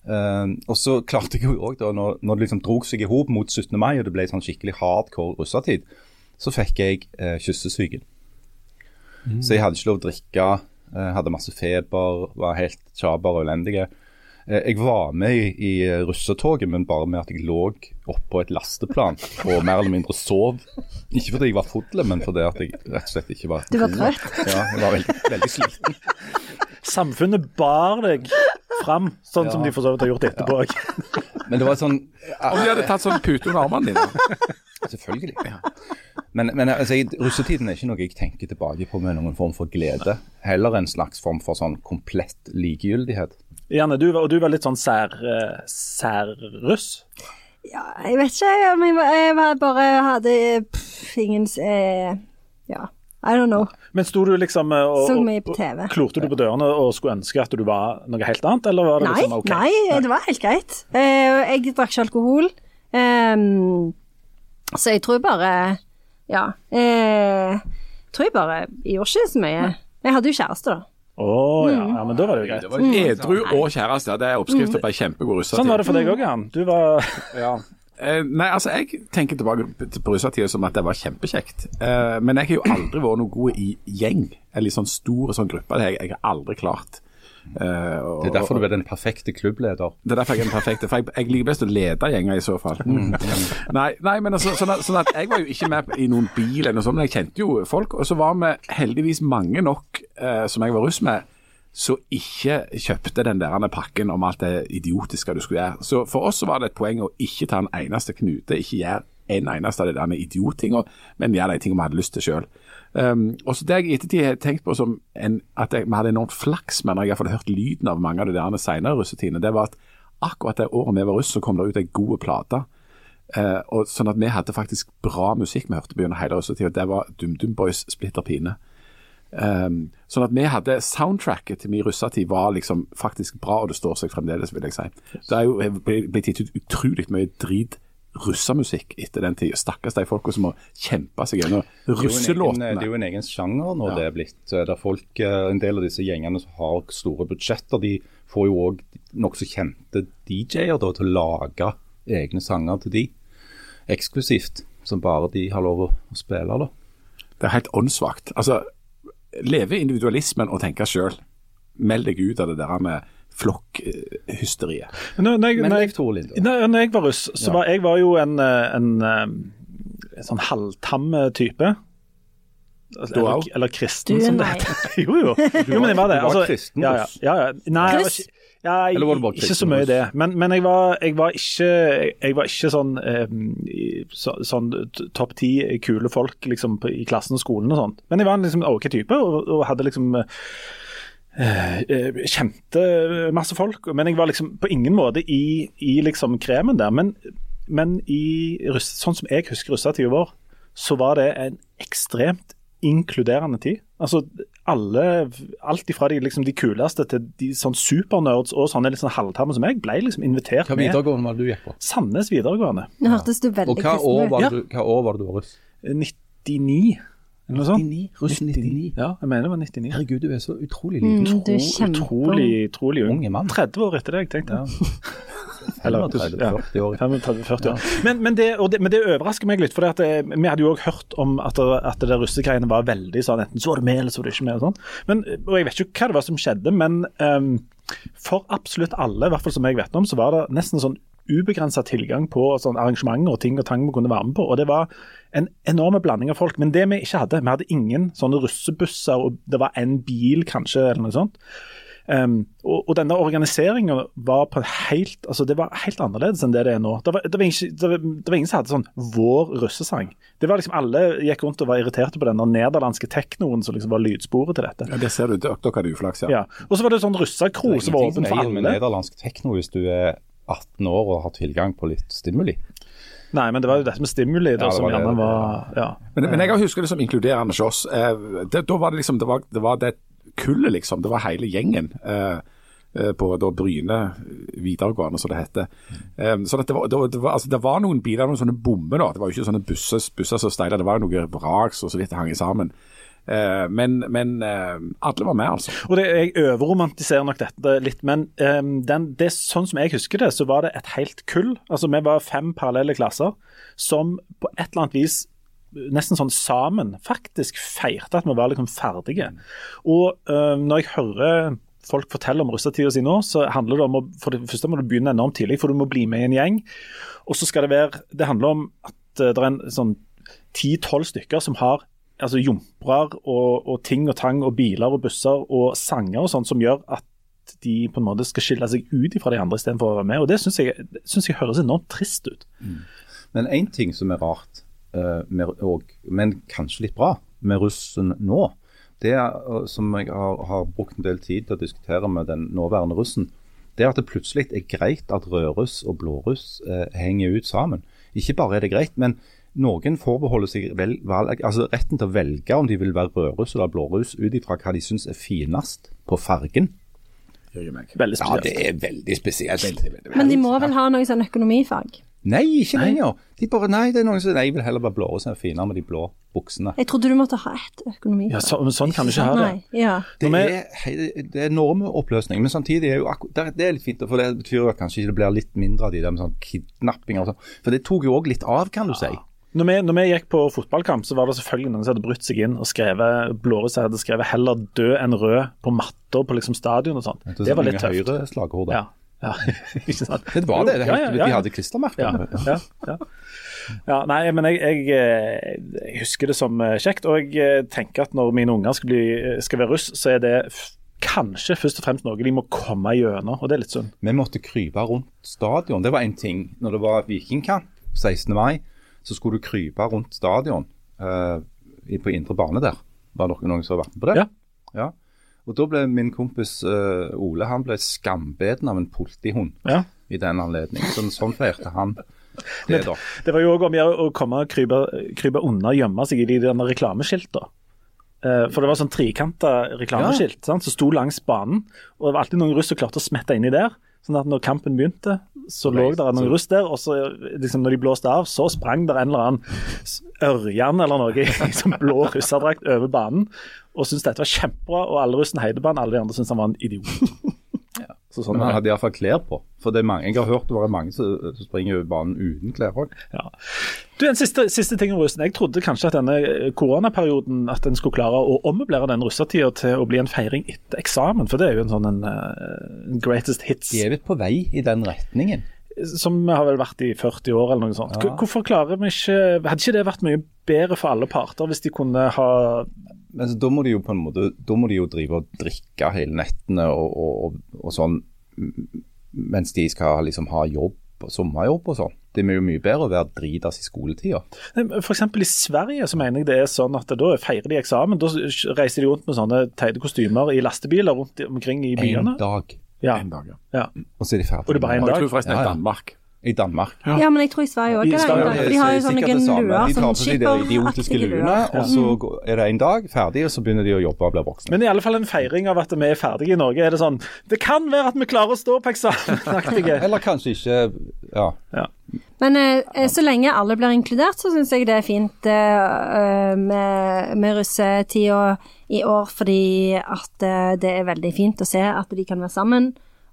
Uh, og så klarte jeg jo òg, når, når det liksom drog seg i hop mot 17. mai og det ble sånn skikkelig hardcore russetid, så fikk jeg uh, kyssesyken. Så jeg hadde ikke lov å drikke, uh, hadde masse feber, var helt tjaber og elendig. Eh, jeg var med i, i russetoget, men bare med at jeg lå oppå et lasteplan og mer eller mindre sov. Ikke fordi jeg var full, men fordi at jeg rett og slett ikke var Du var trøtt? Ja, jeg var veldig, veldig sliten. Samfunnet bar deg fram, sånn som de for så vidt har gjort etterpå òg. Men det var sånn Om de hadde tatt sånn pute under armene dine. Selvfølgelig. Men, men altså, russetiden er ikke noe jeg tenker tilbake på med noen form for glede. Heller en slags form for sånn komplett likegyldighet. Janne, du, og du var litt sånn sær-russ særruss. Ja, jeg vet ikke jeg, jeg bare hadde pff, ingen eh, Ja, I don't know. Men sto du liksom eh, og, Så mye på TV. klorte du på dørene og skulle ønske at du var noe helt annet, eller var det Nei, liksom OK? nei, det var helt greit. Eh, jeg drakk ikke alkohol. Um, så jeg tror bare Ja. Jeg tror jeg bare Jeg gjorde ikke så mye. Jeg hadde jo kjæreste, da. Å ja. Mm. ja, men da var det jo greit. Edru og kjæreste, det er oppskrift på ei kjempegod russetid. Sånn var det for deg òg, Jan. Du var Ja. Eh, nei, altså jeg tenker tilbake på russetida som at det var kjempekjekt. Eh, men jeg har jo aldri vært noe god i gjeng, eller i sånn store sånn gruppe. Det jeg, jeg har aldri klart. Eh, og, Det er derfor du er den perfekte klubbleder. Det er derfor jeg er den perfekte. For jeg, jeg liker best å lede gjenger i så fall. Nei, nei, men altså, sånn, at, sånn at jeg var jo ikke med i noen bil eller noe sånt, men jeg kjente jo folk. Og så var vi heldigvis mange nok eh, som jeg var russ med, som ikke kjøpte den der pakken om alt det idiotiske du skulle gjøre. Så for oss så var det et poeng å ikke ta en eneste knute, ikke gjøre en eneste av de der idiottingene, men gjøre de tingene vi hadde lyst til sjøl. Um, og så Det jeg i ettertid har tenkt på som en, at jeg, vi hadde enormt flaks med når jeg har hørt lyden av mange av de der senere russetidene, det var at akkurat det året vi var russ, så kom det ut ei god plate. Uh, og sånn at vi hadde faktisk bra musikk vi hørte på gjennom hele russetida. Det var DumDum Boys Splitter Pine. Um, sånn at vi hadde soundtracket til min russetid var liksom faktisk bra, og det står seg fremdeles, vil jeg si. Det er jo blitt blitt gitt ut utrolig mye drit russemusikk etter den tida. Stakkars de folka som må kjempe seg gjennom egen- Det er jo en egen sjanger når det er blitt. eh, Der folk, eh, En del av disse gjengene som har store budsjetter, de får jo òg nokså kjente DJ-er til å lage egne sanger til de. Eksklusivt. Som bare de har lov å spille, da. Det er helt åndssvakt. Altså, leve individualismen og tenke sjøl. Meld deg ut av det der med flokkhysteriet. Når, når, jeg, Men når, jeg, når, når jeg var russ, så Ja. var jeg var jo en, eh, en, eh, en sånn halvtam type. Altså, Du Eller, eller kristen, Du som det heter. jo, jo. jo. Men jeg var det. Du var Altså, kristen ja, ja, ja, ja. Nei, jeg var ikke ja, Eller var du bare ikke så mye i det. Men, men jeg, var, jeg var ikke Jeg var ikke sånn eh, så, sånn topp ti kule folk liksom, på, i klassen og skolen og sånt. Men jeg var en liksom OK type, og, og hadde liksom eh, kjente masse folk, men jeg var liksom på ingen måte i, i liksom kremen der. Men, men i, sånn som jeg husker russetida vår, så var det en ekstremt inkluderende tid. Altså alle, alt ifra de, liksom, de kuleste til de sånn supernerds og sånne litt sånn halvtamme som jeg, ble liksom invitert Hva videregående var det du gikk på? Sandnes videregående. Nå hørtes du veldig Og kristen ut. du, hva år var det du var russ? 99, eller noe sånt. 99, russ 99. Ja, jeg mener det var 99. Herregud, du er så utrolig Mm, liten. du er kjempe... Utrolig, utrolig ung. Unge mann. 30 år etter deg, tenkte jeg. Eller, 35-40 år. 35-40 år. Men, men, det, og det, men det overrasker meg litt, for det at det, vi hadde jo òg hørt om at, det, at det russegreiene var veldig sånn enten så var du med, eller så var du ikke med. Og sånn. Men, og jeg vet ikke hva det var som skjedde, men um, for absolutt alle, i hvert fall som jeg vet om, så var det nesten sånn ubegrensa tilgang på sånn arrangementer og ting og tang vi kunne være med på. Og det var en enorm blanding av folk. Men det vi ikke hadde, vi hadde ingen sånne russebusser, og det var en bil kanskje, eller noe sånt. Um, og, og denne organiseringa var på helt altså det var helt annerledes enn det det er nå. Det var, det var, ikke, det var, det var ingen som hadde sånn 'vår russesang'. Det var liksom Alle gikk rundt og var irriterte på den nederlandske teknoen som liksom var lydsporet til dette. Ja, det ser du. Dere hadde uflaks, ja. Ja. Og så var det sånn russakro som var åpen for alle. Det er med alle. nederlandsk tekno hvis du er 18 år og har tilgang på litt stimuli. Nei, men det var jo dette med stimuli da, Ja, det som var gjerne var ja. Men, men jeg husker det som inkluderende hos oss. Eh, det, da var det liksom Det var det, var det kullet, liksom. Det var hele gjengen. eh, eh, på da Bryne videregående, som det heter. Um, så det var, det, var, det, var, altså, det var noen biler, noen sånne bommer. da. Det var jo ikke sånne busser, busser som steila, det var noe vrak som så vidt det hang sammen. Eh, men men eh, alle var med, altså. Og det, Jeg overromantiserer nok dette litt, men um, den, det, sånn som jeg husker det, så var det et helt kull. Altså Vi var fem parallelle klasser som på et eller annet vis nesten sånn sammen faktisk feirte at vi var liksom ferdige. Og um, når jeg hører folk forteller om russetida si nå, så handler det om å for det første må du begynne enormt tidlig, for du må bli med i en gjeng. Og så skal det være Det handler om at det er en sånn ti-tolv stykker som har altså jumprer og, og, ting og tang og biler og busser og sanger og sånn som gjør at de på en måte skal skille seg ut fra de andre istedenfor å være med. og Det syns jeg, synes jeg høres enormt trist ut. Men én ting som er rart, uh, med, og, men kanskje litt bra, med russen nå, det er, uh, som jeg har, har, brukt en del tid til å diskutere med den nåværende russen, det er at det plutselig er greit at rødruss og blåruss uh, henger ut sammen. Ikke bare er det greit, men noen forbeholder seg vel, valg, altså retten til å velge om de vil være rødruss eller blåruss ut ifra hva de syns er finest på fargen. Veldig Ja, det er veldig spesielt. Veldig, veldig, Men de må vel ha noe sånn økonomifag? Nei, ikke lenger. De bare, nei, det er noen som nei, jeg vil heller være blåruss enn finere med de blå buksene. Jeg trodde du måtte ha ett økonomi. Ja, så, men sånn kan du ikke ha det. Ja. Det er, det er enorme oppløsning, men samtidig er jo det er- er litt fint. For det betyr jo at kanskje det blir litt mindre av de der med sånn kidnapping og sånn. For det tok jo òg litt av, kan du si. Når vi, når vi gikk på fotballkamp, så var det selvfølgelig noen som hadde brutt seg inn og skrevet blåruss hadde skrevet 'heller død enn rød' på matter på liksom stadion og sånt. Det var litt tøft. Høyre slagord. Ja, ja. ikke sant? Det var det. det Ja, ja, ja, De hadde klistremerker. Ja, ja, ja. ja, nei, men jeg, jeg, eh, jeg husker det som eh, kjekt. Og jeg eh, tenker at når mine unger skal, bli, skal være russ, så er det kanskje først og fremst noe de må komme gjennom, og det er litt synd. Vi måtte krype rundt stadion. Det var én ting. Når det var vikingkamp 16. mai, så skulle du krype rundt stadion uh, i- på indre bane der. Var det noen som har vært med på det? Ja. ja. Og da ble min kompis uh, Ole han ble skambeden av en politihund Ja. i den anledning. Så sånn feirte han det, da. Det var jo òg om å komme og krype, krype unna gjemme seg i de der reklameskiltene. Eh, For det var sånn trekanta reklameskilt ja. som sto langs banen. Og det var alltid noen russ som klarte å smette inni der. Sånn at når kampen begynte, så lå det noen russ der. Og så liksom når de blåste av, så sprang det en eller annen ørjan eller noe i blå russerdrakt over banen. Og syntes dette var kjempebra, og alle russene heide på han. Alle de andre syntes han var en idiot. Så sånn Nei. hadde de iallfall klær på. For det er mange, jeg har hørt det var mange som, springer banen uten klær òg. Ja. Du, En siste, siste ting om russen. Jeg trodde kanskje at denne eh, koronaperioden at en skulle klare å ommøblere den russetida til å bli en feiring etter eksamen. For det er jo en sånn en, eh, en greatest hits De er litt på vei i den retningen. Som har vel vært i 40 år eller noe sånt. Ja. Hvorfor klarer vi ikke Hadde ikke det vært mye bedre for alle parter hvis de kunne ha Men da må de jo på en måte Da må de jo drive og drikke hele nettene og, og, og, sånn mens de skal liksom ha jobb og sommerjobb og sånn. Det er jo mye bedre å være dritas i skoletida. F.eks. i Sverige så mener jeg det er sånn at da feirer de eksamen. Da reiser de rundt med sånne teite kostymer i lastebiler rundt omkring i byene. En dag, Ja, En dag, ja. ja. og så er de ferdige. Og det er bare en dag? jeg tror forresten det Ja, er ja. Danmark. I Danmark. Ja, men jeg tror i Sverige òg dag. De har jo sånne luer, De tar på seg de idiotiske luene, og så er det en dag ferdig, og så begynner de å jobbe og bli voksne. Men i alle fall en feiring av at vi er ferdige i Norge. Er det sånn Det kan være at vi klarer å stå på eksamen! Eller kanskje ikke Ja. ja. Men eh, eh, så lenge alle blir inkludert, så syns jeg det er fint eh, eh, med, med russetida i år, fordi at eh, det er veldig fint å se at de kan være sammen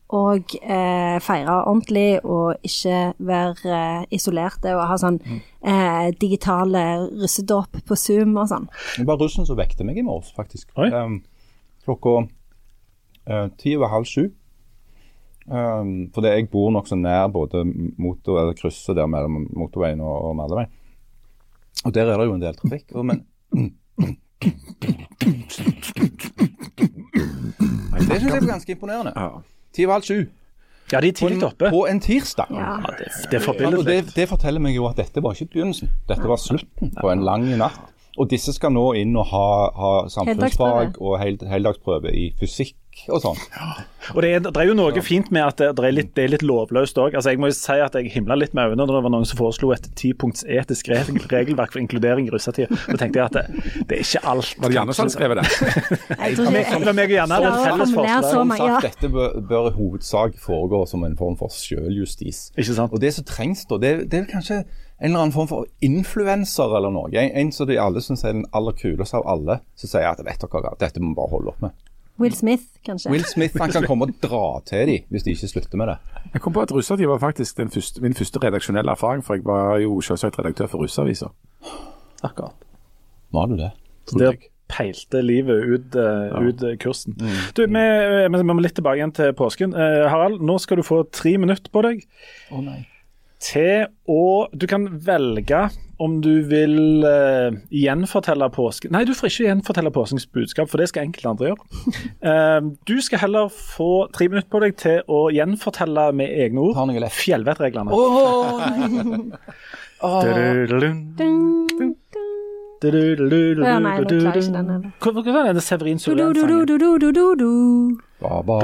og eh, feire ordentlig og ikke være eh, isolerte og ha sånn eh, digitale russedåp på Zoom og sånn. Det var russen som vekte meg i morges, faktisk. Um, klokka eh, ti over halv sju. Um, fordi jeg bor nokså nær både motor, eller krysset der mellom motorveien og, og Merleveien. Og der er det jo en del trafikk. Og, men Det syns jeg er ganske imponerende. Ja. Ti over halv sju ja, de er på en, tidlig oppe. på en tirsdag. Ja. Det, det Ja, det, det forteller meg jo at dette var ikke begynnelsen, dette var slutten på en lang natt. Og disse skal nå inn og ha, ha samfunnsfag og hel, heldagsprøve i fysikk og sånn. Og det er, det er jo noe fint med at det, det, er, litt, det er litt lovløst òg. Altså, jeg må jo si at jeg himla litt med øynene da det var noen som foreslo et tipunkts etisk regelverk for inkludering i russetida. Da tenkte jeg at det, det er ikke alt. Var det Janne som skrev det? Jeg tror ikke var meg og Janne hadde et felles forslag. så ja. dette bør, bør i hovedsak foregå som en form for sjøljustis. Og det som trengs da, det, det er kanskje en eller annen form for influenser eller noe. En, en som de alle syns er den aller kuleste av alle, som sier at vet dere hva, dette må vi bare holde opp med. Will Smith, kanskje. Will Smith han kan komme og dra til dem hvis de ikke slutter med det. Jeg kom på at russetid var faktisk den første, min første redaksjonelle erfaring, for jeg var jo selvsagt redaktør for Russeavisa. Akkurat. Var du det? Så der peilte livet ut, eh, ut kursen. kursen. Du, vi, eh, vi må litt tilbake igjen til påsken. Uh, Harald, nå skal du få tre minutter på deg Å nei. Til å Du kan velge om du vil uh, gjenfortelle påsken Nei, du får ikke gjenfortelle påskens budskap, for det skal enkelte andre gjøre. Uh, du skal heller få tre minutter på deg til å gjenfortelle med egne ord fjellvettreglene. Dun, dun. Ja, nei, nå klarer ikke den heller. Hva var det Severin Sørland-sangen? Ba, ba, ba.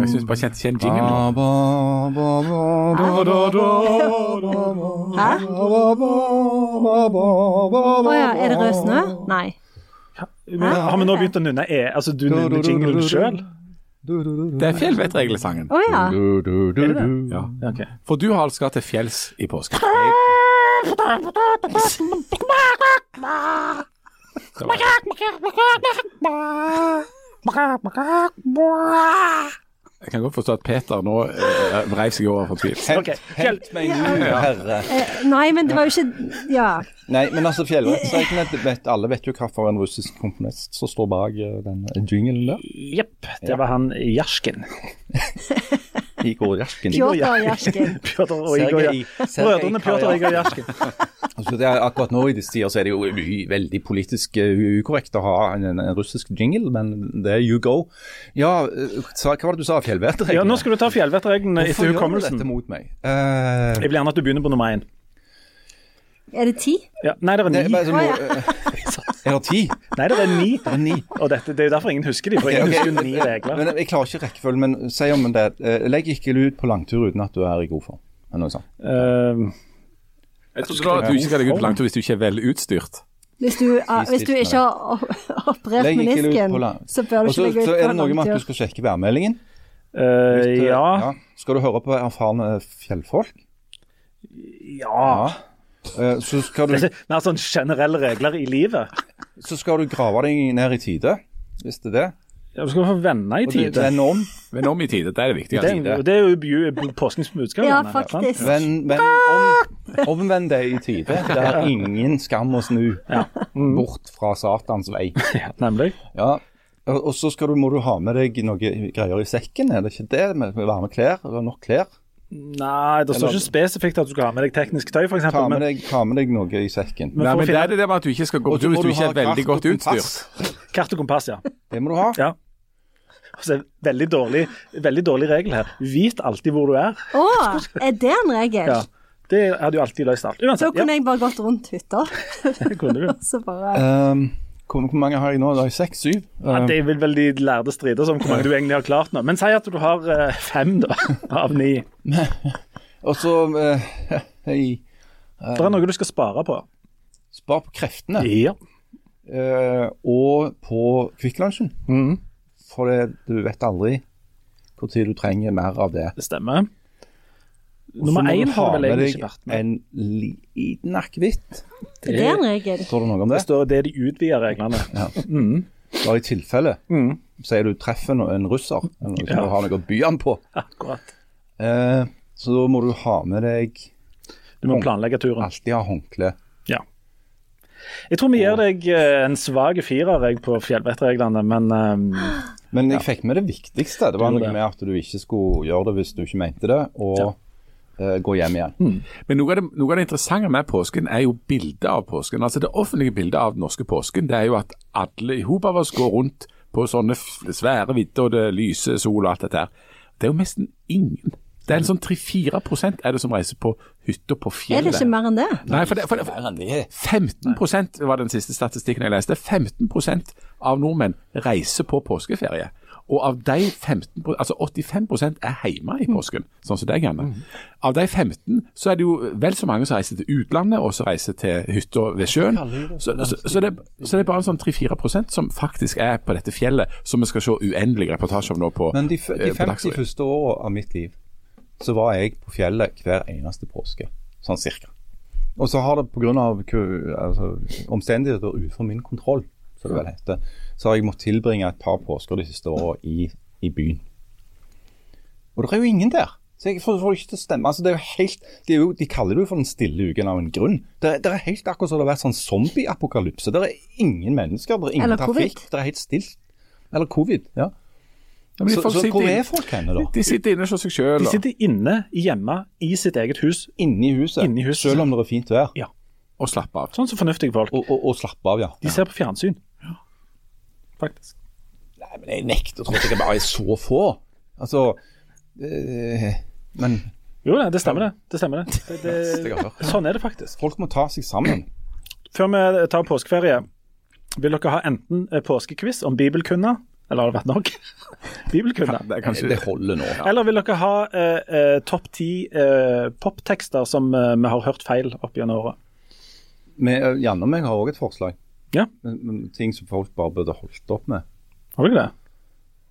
Jeg syns bare kjente igjen jinglen. Hæ? Å ja, er det rød snø? Nei. Men Har vi nå begynt å nynne E? Altså, du nynner jinglen sjøl? Det er fjellvettreglesangen. Å ja. Du, du, Er det det? Ja. Ok. For du har skal til fjells i påsken. Jeg Makak, makak, makak, makak, makak, makak, makak, makak, kan godt forstå at Peter nå eh, vreiv seg over fortvilelse. Hent, okay. Hent meg nå, herre. Eh, Nei, men det var jo ikke Ja. Nei, men altså fjellvettreglene vet, Alle vet jo hvilken russisk komponist som står bak eh, den jingelen der. Jepp, det var han Jersken. Igor Jersken. Pjotr og Igor Brødrene Pjotr og Igor Jersken. Altså, er, akkurat nå i disse tider så er det jo veldig politisk eh, ukorrekt å ha en, en, en russisk jingle, men det er you go. Ja, eh, hva var det du sa? Fjellvettreglene? Ja, nå skal du ta fjellvettreglene Hvorfor gjør du dette mot meg? Uh... Jeg vil gjerne at du begynner på nummer én. Er det ti? Ja, nei, det er det, ni. er bare så Å, må, ja. eh, er det ti? Nei, det er ni. Det er ni. Og dette, Det er jo derfor ingen husker de, for ingen ingen okay. husker ni regler. Men Jeg klarer ikke rekkefølgen, men si om det. eh, Legg ikke ut på langtur uten at du er i god form. Eller noe sånt. Uh, Jeg tror ikke du ikke skal legge ut på langtur hvis du ikke er vel utstyrt. Hvis du, ah, hvis du ikke har op- operert menisken, så bør du ikke legge ut på langtur. så er det noe med at du skal sjekke værmeldingen. Eh, Hvis du- ja. Skal du høre på erfarne fjellfolk? Ja. Eh, Så skal, du, Mer sånn generelle regler i livet. så skal du grave deg ned i tide, hvis det er det. Ja, Du skal få venner i tide. Venn om. Venn om i tide, det er det viktige. Det, er- det er jo påskens budskap. Ja, faktisk. Venn, venn om. Omvend deg i tide. Det er ingen skam å snu bort fra Satans vei. Ja, nemlig. Ja. Og så skal du, må du ha med deg noe greier i sekken, er det ikke det? Med varme klær? Eller nok klær? Nei, det står Eller- ikke spesifikt at du skal ha med deg teknisk tøy, f.eks. Ta med deg, ta med deg noe i sekken. Men Nei, men finne... det er det der med at du ikke skal gå tur hvis du ikke er veldig godt utstyrt. kart og kompass, ja. Det må du ha. ja. Altså, veldig, dårlig, veldig dårlig regel her. Vit alltid hvor du er. Å, er det en regel? Ja. Det hadde jo alltid løst alt. Så Da kunne Ja, jeg bare gått rundt hytta, det kunne du. så bare Um, hvor, hvor mange har jeg nå? Det er seks, syv? Ja, Um, det vil vel de lærde strides om hvor mange du egentlig har klart nå. Men si at du har eh, fem da, av ni. og så eh, hei, Det er noe du skal spare på. Spar på kreftene. Ja. eh, og på Kvikk Lunsjen. Mhm. For det, du vet aldri når du trenger mer av det. Det stemmer. Nummer én har ha vel med egentlig ikke vært med. En liten akevitt. Er det en regel? Står det noe om Det det? står det er de utvider reglene. Ja. Mm. Da i tilfelle. mm. Sier du treffer en russer, eller Ja. du har noe å by han på. Akkurat. Eh, så da må du ha med deg Du må planlegge turen. Alltid ha håndkle. Jeg tror vi gir deg eh, en svak firer på fjellvettreglene, men um, Men jeg fikk med det viktigste. Det var noe med at du ikke skulle gjøre det hvis du ikke mente det, og Ja. Eh, gå hjem igjen. Men noe av, det, noe av det interessante med påsken er jo bildet av påsken. Altså Det offentlige bildet av den norske påsken det er jo at alle i hop av oss går rundt på sånne svære vidder, og det lyser sol og alt dette her. Det er jo nesten ingen Det er en sånn 3-4% er det som reiser på hytta på fjellet. Er det ikke mer enn det? Nei, for det, for det, for det. 15 var den siste statistikken jeg leste. 15% av nordmenn reiser på påskeferie. Og av de 15 altså 85% er hjemme i påsken, sånn som deg, Mm. Av de 15 så er det jo vel så mange som reiser til utlandet, og som reiser til hytta ved sjøen. Så, så, så, det, så det er bare en sånn 3-4% som faktisk er på dette fjellet, som vi skal se uendelig reportasje om nå på, Men de, eh, de 50 første åra av mitt liv, så var jeg på fjellet hver eneste påske. Sånn cirka. Og så har det pga. Altså, omstendigheter utenfor min kontroll, det vel heter, så har jeg måttet tilbringe et par påsker de siste åra i, i byen. Og det er jo ingen der. Så jeg får, får ikke til å stemme. Altså, det er jo helt, det er jo, de kaller det jo for den stille uken av en grunn. Det, er- det er helt akkurat som det har vært sånn zombieapokalypse. Det er ingen mennesker, det er ingen Eller covid. trafikk. Det er helt stilt. Eller covid, ja. Ja, men Så, så hvor er folk henne da? De sitter inne hos seg sjøl. De sitter inne hjemme i sitt eget hus, Inni huset, Inni huset. selv om det er fint vær. og slapper av. sånn som fornuftige folk. Og, og, og slappe av, ja. De ser på fjernsyn. Faktisk. Nei, men jeg nekter å tro at jeg bare er så få. Altså øh, Men Jo, da, det stemmer det. Det stemmer det. det, det sånn er det faktisk. folk må ta seg sammen. Før vi tar påskeferie, vil dere ha enten påskekviss om bibelkunner, eller har det vært nok? bibelkunner. Det kanskje Det holder nå. Eller vil dere ha eh, eh, topp ti eh, poptekster som eh, vi har hørt feil opp gjennom året? Eh, Janne og meg har òg et forslag. Ja. Men, men, ting som folk bare burde holdt opp med. Har du ikke det?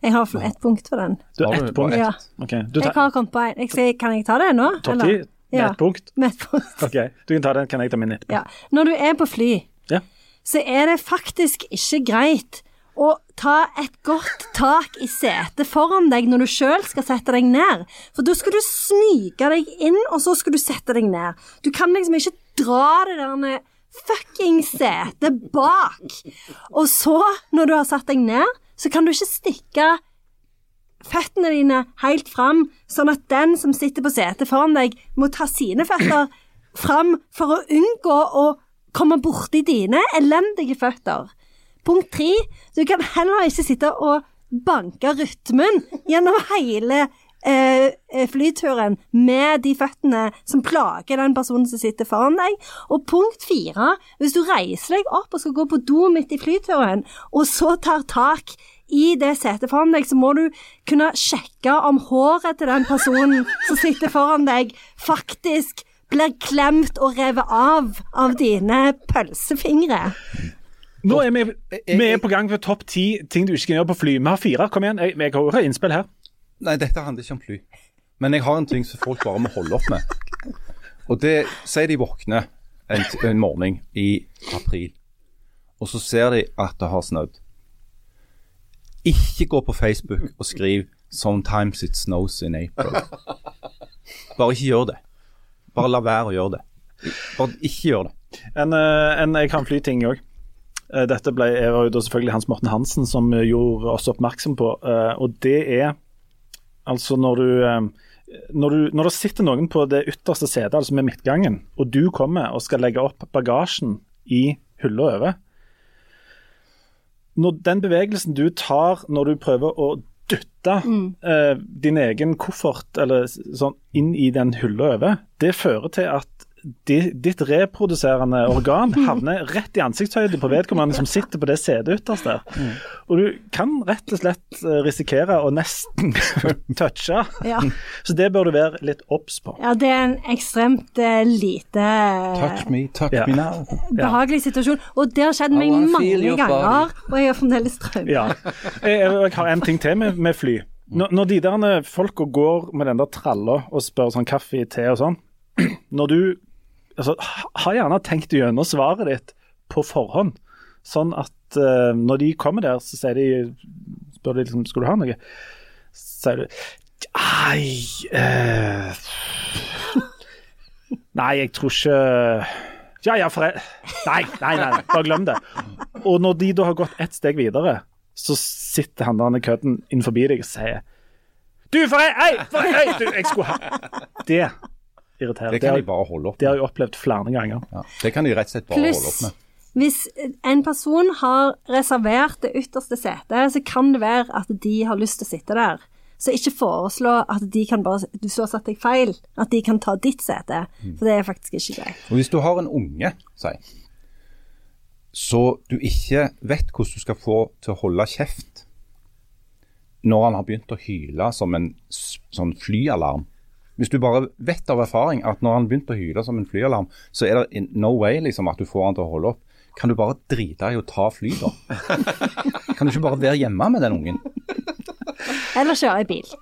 Jeg har ett punkt for den. Du har ett punkt. Ja. Okay, du Jeg har kommet på en. Jeg sier, kan jeg ta det nå? topp eller? ti med Ja. ett punkt. Med et punkt. Ok, du kan ta den, kan jeg ta min etterpå. Ja. Når du er på fly, Ja. så er det faktisk ikke greit å ta et godt tak i setet foran deg når du sjøl skal sette deg ned. For da skal du snike deg inn, og så skal du sette deg ned. Du kan liksom ikke dra det der fucking setet bak. Og så, når du har satt deg ned, så kan du ikke stikke føttene dine helt fram, sånn at den som sitter på setet foran deg, må ta sine føtter fram for å unngå å komme borti dine elendige føtter. Punkt tre, du kan heller ikke sitte og banke rytmen gjennom hele flyturen med de føttene som plager den personen som sitter foran deg. Og punkt fire, hvis du reiser deg opp og skal gå på do midt i flyturen, og så tar tak i det setet foran deg, så må du kunne sjekke om håret til den personen som sitter foran deg, faktisk blir klemt og revet av av dine pølsefingre. Nå er vi, vi er på gang for topp ti ting du ikke kan gjøre på fly. Vi har fire, kom igjen. Jeg, jeg har innspill her. Nei, dette handler ikke om fly. Men jeg har en ting som folk bare må holde opp med. Og det sier de våkner en, en morgen i april, og så ser de at det har snødd. Ikke gå på Facebook og skriv 'Sometimes it snows in April'. Bare ikke gjør det. Bare la være å gjøre det. Bare ikke gjør det. En, eh, en jeg kan fly-ting òg. Dette ble, er jo selvfølgelig Hans Morten Hansen som eh, gjorde oss oppmerksom på. eh, Og det er altså når du eh, når, du, når det sitter noen på det ytterste setet, altså med midtgangen, og du kommer og skal legge opp bagasjen i hylla over Når den bevegelsen du tar når du prøver å dytte eh, din egen koffert eller sånn inn i den hylla over, det fører til at di, ditt reproduserende organ havner rett i ansiktshøyde på vedkommende som sitter på det setet ytterst der. Og du kan rett og slett eh, risikere å nesten touche. Ja. Så det bør du være litt obs på. Ja, det er en ekstremt uh, lite Touch me, touch Ja. me now. behagelig situasjon. Og det har skjedd meg mange ganger, og jeg har fremdeles traumer. Ja. Jeg, jeg har en ting til med, med fly. Når, når de der folka går med den der tralla og spør sånn kaffe, te og sånn Når du altså, ha- gjerne tenkt gjennom svaret ditt på forhånd, sånn at uh, når de kommer der, så sier de Spør de liksom Skal du ha noe? Så sier du Ai uh, Nei, jeg tror ikke Ja ja, for jeg Nei, nei, nei, bare glem det. Og når de da har gått ett steg videre, så sitter han der kødden innenfor deg og sier Du, for ei, ei, for jeg, du, jeg skulle ha Det irriterer. Det kan de bare holde opp med. det har jeg opplevd flere ganger. Ja, det kan de rett og slett bare holde opp med. hvis en person har reservert det ytterste setet, så kan det være at de har lyst til å sitte der. Så ikke foreslå at de kan bare Du så satt deg feil. At de kan ta ditt sete. For det er faktisk ikke greit. Og Hvis du har en unge, si, så du ikke vet hvordan du skal få til å holde kjeft når han har begynt å hyle som en sånn flyalarm. Hvis du bare vet av erfaring at når han begynte å hyle som en flyalarm, så er det in no way liksom at du får han til å holde opp. Kan du bare drite i å ta fly, da? Kan du ikke bare være hjemme med den ungen? Eller kjøre i bil.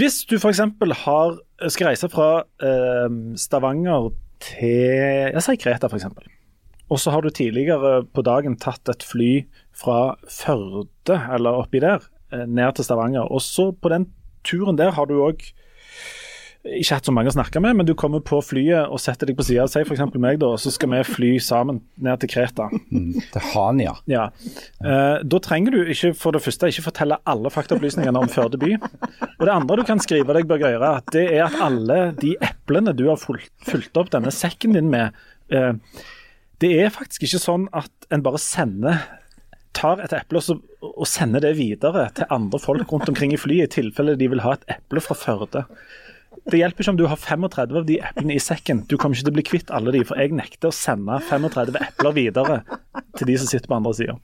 Hvis du f.eks. har skal reise fra eh, Stavanger til jeg sier Kreta f.eks., og så har du tidligere på dagen tatt et fly fra Førde eller oppi der eh, ned til Stavanger, og så på den turen der har du òg ikke hatt så mange å snakke med, men du kommer på flyet og setter deg på sida. Si f.eks. meg, da, så skal vi fly sammen ned til Kreta. Til Hania. Ja. Eh, da trenger du ikke for det første ikke fortelle alle faktaopplysningene om Førde by. Og det andre du kan skrive deg Børge Øyre, det er at alle de eplene du har fulgt, opp denne sekken din med, eh, det er faktisk ikke sånn at en bare sender tar et eple og, og sender det videre til andre folk rundt omkring i flyet, i tilfelle de vil ha et eple fra Førde. Det hjelper ikke om du har 35 av de eplene i sekken. Du kommer ikke til å bli kvitt alle de, for jeg nekter å sende 35 epler videre til de som sitter på andre sida.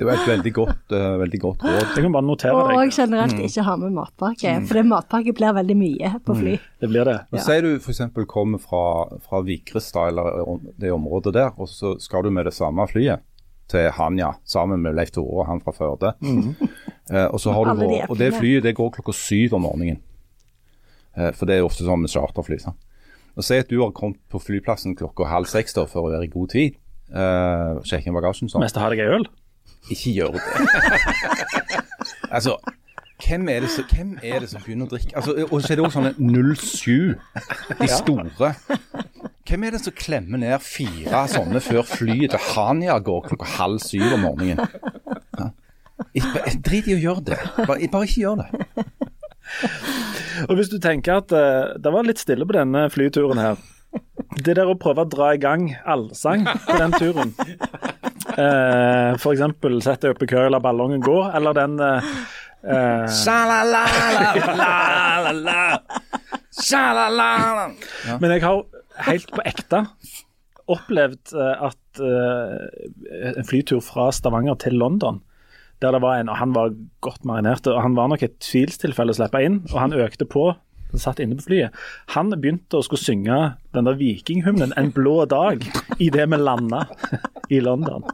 Det var et veldig godt, uh, veldig godt råd. Jeg kan bare notere Og deg. generelt ikke ha med matpakke, for det matpakke blir veldig mye på fly. Det blir det. Nå Sier du f.eks. kommer fra, fra Vikrestad eller det området der, og så skal du med det samme flyet til Hanja sammen med Leif Tore og han fra Førde. Eh, og, så har du, de og det flyet det går klokka syv om morgenen. Eh, for det er ofte sånn med charterfly. sant? Og Si at du har kommet på flyplassen klokka halv seks da, for å være i god tid. Uh, sjekke inn bagasjen sånn. Mest har jeg ei øl. Ikke gjør det. altså, hvem er, det som, hvem er det som begynner å drikke? Altså, og så er det også sånne 07, de store. Hvem er det som klemmer ned fire sånne før flyet til Hania går klokka halv syv om morgenen? Ja. Drit i å gjøre det. Bare, bare ikke gjør det. Og hvis du tenker at uh, det var litt stille på denne flyturen her Det der å prøve å dra i gang allsang på den turen uh, F.eks. sette deg opp i kø og la ballongen gå, eller den eh, eh, Men jeg har helt på ekte opplevd eh, at eh, en flytur fra Stavanger til London der det var en, og Han var godt marinert, og han var nok et tvilstilfelle å slippe inn. og Han økte på, han satt inne på flyet. Han begynte å skulle synge den der vikinghymnen 'En blå dag' idet vi landa i London.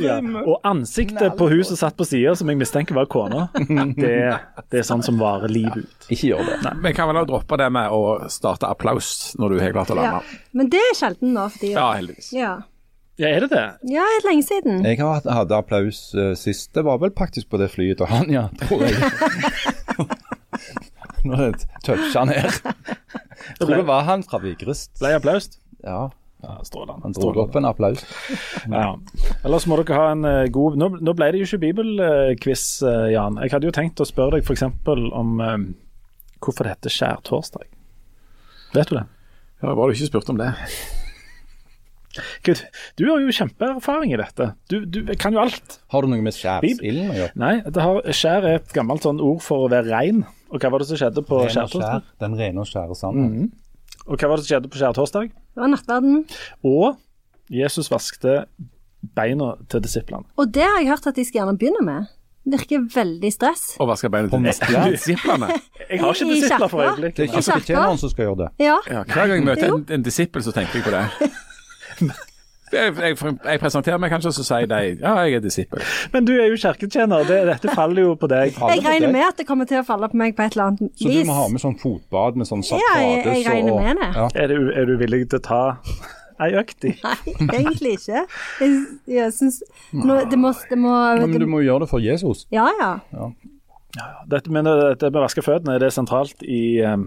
Ja. Og ansiktet på hun som satt på sida, som jeg mistenker var kona, det, det er sånn som varer livet ut. Ikke gjør det. Vi kan vel også droppe det med å starte applaus når du har klart å Ja. Men det er sjelden nå for tida. Ja, heldigvis. Ja. Ja, er det det? ja, det er lenge siden. Jeg har hatt- hadde applaus uh, sist. Det var vel faktisk på det flyet til Hania, tror jeg. Når det toucha ned. Jeg tror det var han fra Vigrest. Ble applaus? Ja, Ja, strålende. han dro opp en applaus. Ja. Ellers må dere ha en eh, god Nå, nå ble det jo ikke bibelquiz, eh, Jan. Jeg hadde jo tenkt å spørre deg f.eks. om hvorfor det heter skjærtorsdag. Vet du det? Ja, Bare du ikke spurte om det. Gud, du har jo kjempeerfaring i dette. Du, du kan jo alt. Har du noe med skjærsilden å gjøre? Nei, det har, skjær er et gammelt sånn ord for å være rein. Og hva var det som skjedde på skjærtorsdag? skjær, Den rene og skjære sanden. Og hva var det som skjedde på skjærtorsdag? Det var nattverden. Og Jesus vaskte beina til disiplene. Og det har jeg hørt at de skal gjerne begynne med. Virker veldig stress. Og vaske beina til disiplene. Jeg har ikke disipler for øyeblikket. Det er ikke betjeneren som skal gjøre det. Ja. Ja, hver gang jeg møter en, en disippel, så tenker jeg på det. Jeg, jeg, jeg presenterer meg kanskje, og så sier de ja, jeg er disippel. Men du er jo kirketjener, det, dette faller jo på deg. Jeg regner med at det kommer til å falle på meg på et eller annet vis. Så du må ha med sånn fotbad med sånn Ja, jeg- jeg regner med det. Ja. Er du, er du villig til å ta ei økt i? Nei, egentlig ikke. Jeg, jeg syns nå, Det må, det må Ja, Men du må gjøre det for Jesus. Ja, ja. Dette, men dette med å vaske føttene, er det sentralt i um,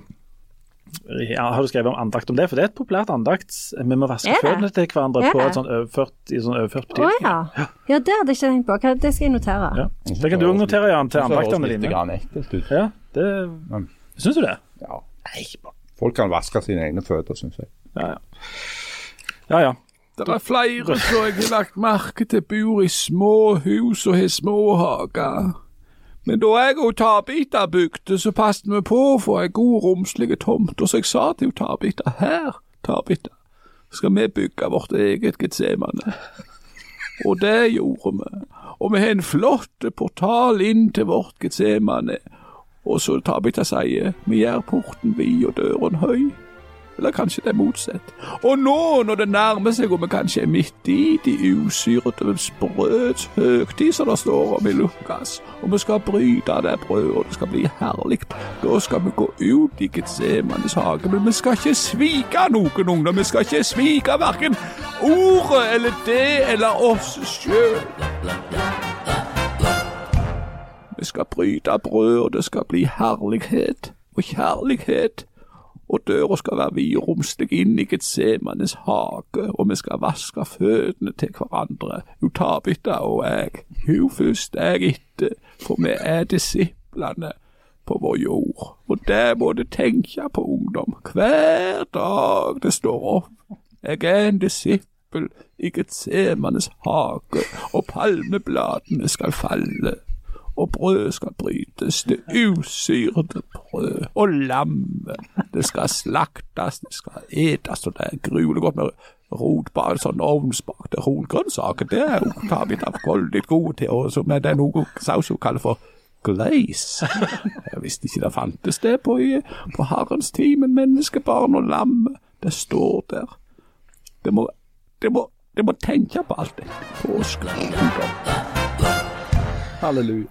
ja, Har du skrevet om andakt om det? For det er et populært andakt. Vi må vaske føttene til hverandre Er på et sånn overført, i sånn overført betydning. Oh, ja. Ja, det hadde jeg ikke tenkt på. Det skal jeg notere. Ja. Det kan du òg notere, Jan, til andaktene det litt dine. ekkelt ut. Ja, det Mm. Syns du det? Ja. Folk kan vaske sine egne føtter, syns jeg. Ja, ja. ja, ja. Det er flere som jeg har lagt merke til bor i små hus og har små hager. Men da jeg og Tabita bygde, så passet vi på å få ei god, romslig tomt. Og så jeg sa til Tabita, her, Tabita, skal vi bygge vårt eget Getsemane. Og det gjorde vi. Og vi har en flott portal inn til vårt Getsemane. Og så Tabita sier, vi gjør porten vid og døren høy. Eller kanskje det er motsatt. Og nå, når det nærmer seg og vi kanskje er midt i de usyrete brøds høgtid, som det står om i Lukas, og vi skal bryte det brødet, og det skal bli herlig, da skal vi gå ut i Getsemanes hage. Men vi skal ikke svike noen ungdom. Vi skal ikke svike verken ordet eller det eller oss sjøl. Vi skal bryte brød, og det skal bli herlighet og kjærlighet og døra skal være vid og inn i Getsemanes hage, og vi skal vaske føttene til hverandre, jo Tabita og jeg, hun først, jeg etter, for vi er disiplene på vår jord. Og det må du tenke på, ungdom, hver dag det står opp. Jeg er en disippel i Getsemanes hage, og palmebladene skal falle og brød skal brytes, det usyrede brød, og lammet, det skal slaktes, det skal etes, og det er gruelig godt med rotbak, sånn ovnsbakte rotgrønnsaker. Det er vi da veldig gode til, og med det er noe saus hun kaller for glaze. Jeg visste ikke det fantes det på, på Herrens tid, men menneskebarn og lam, det står der. Det må, det må, det må tenke på alt det. Påske. Hallelujah.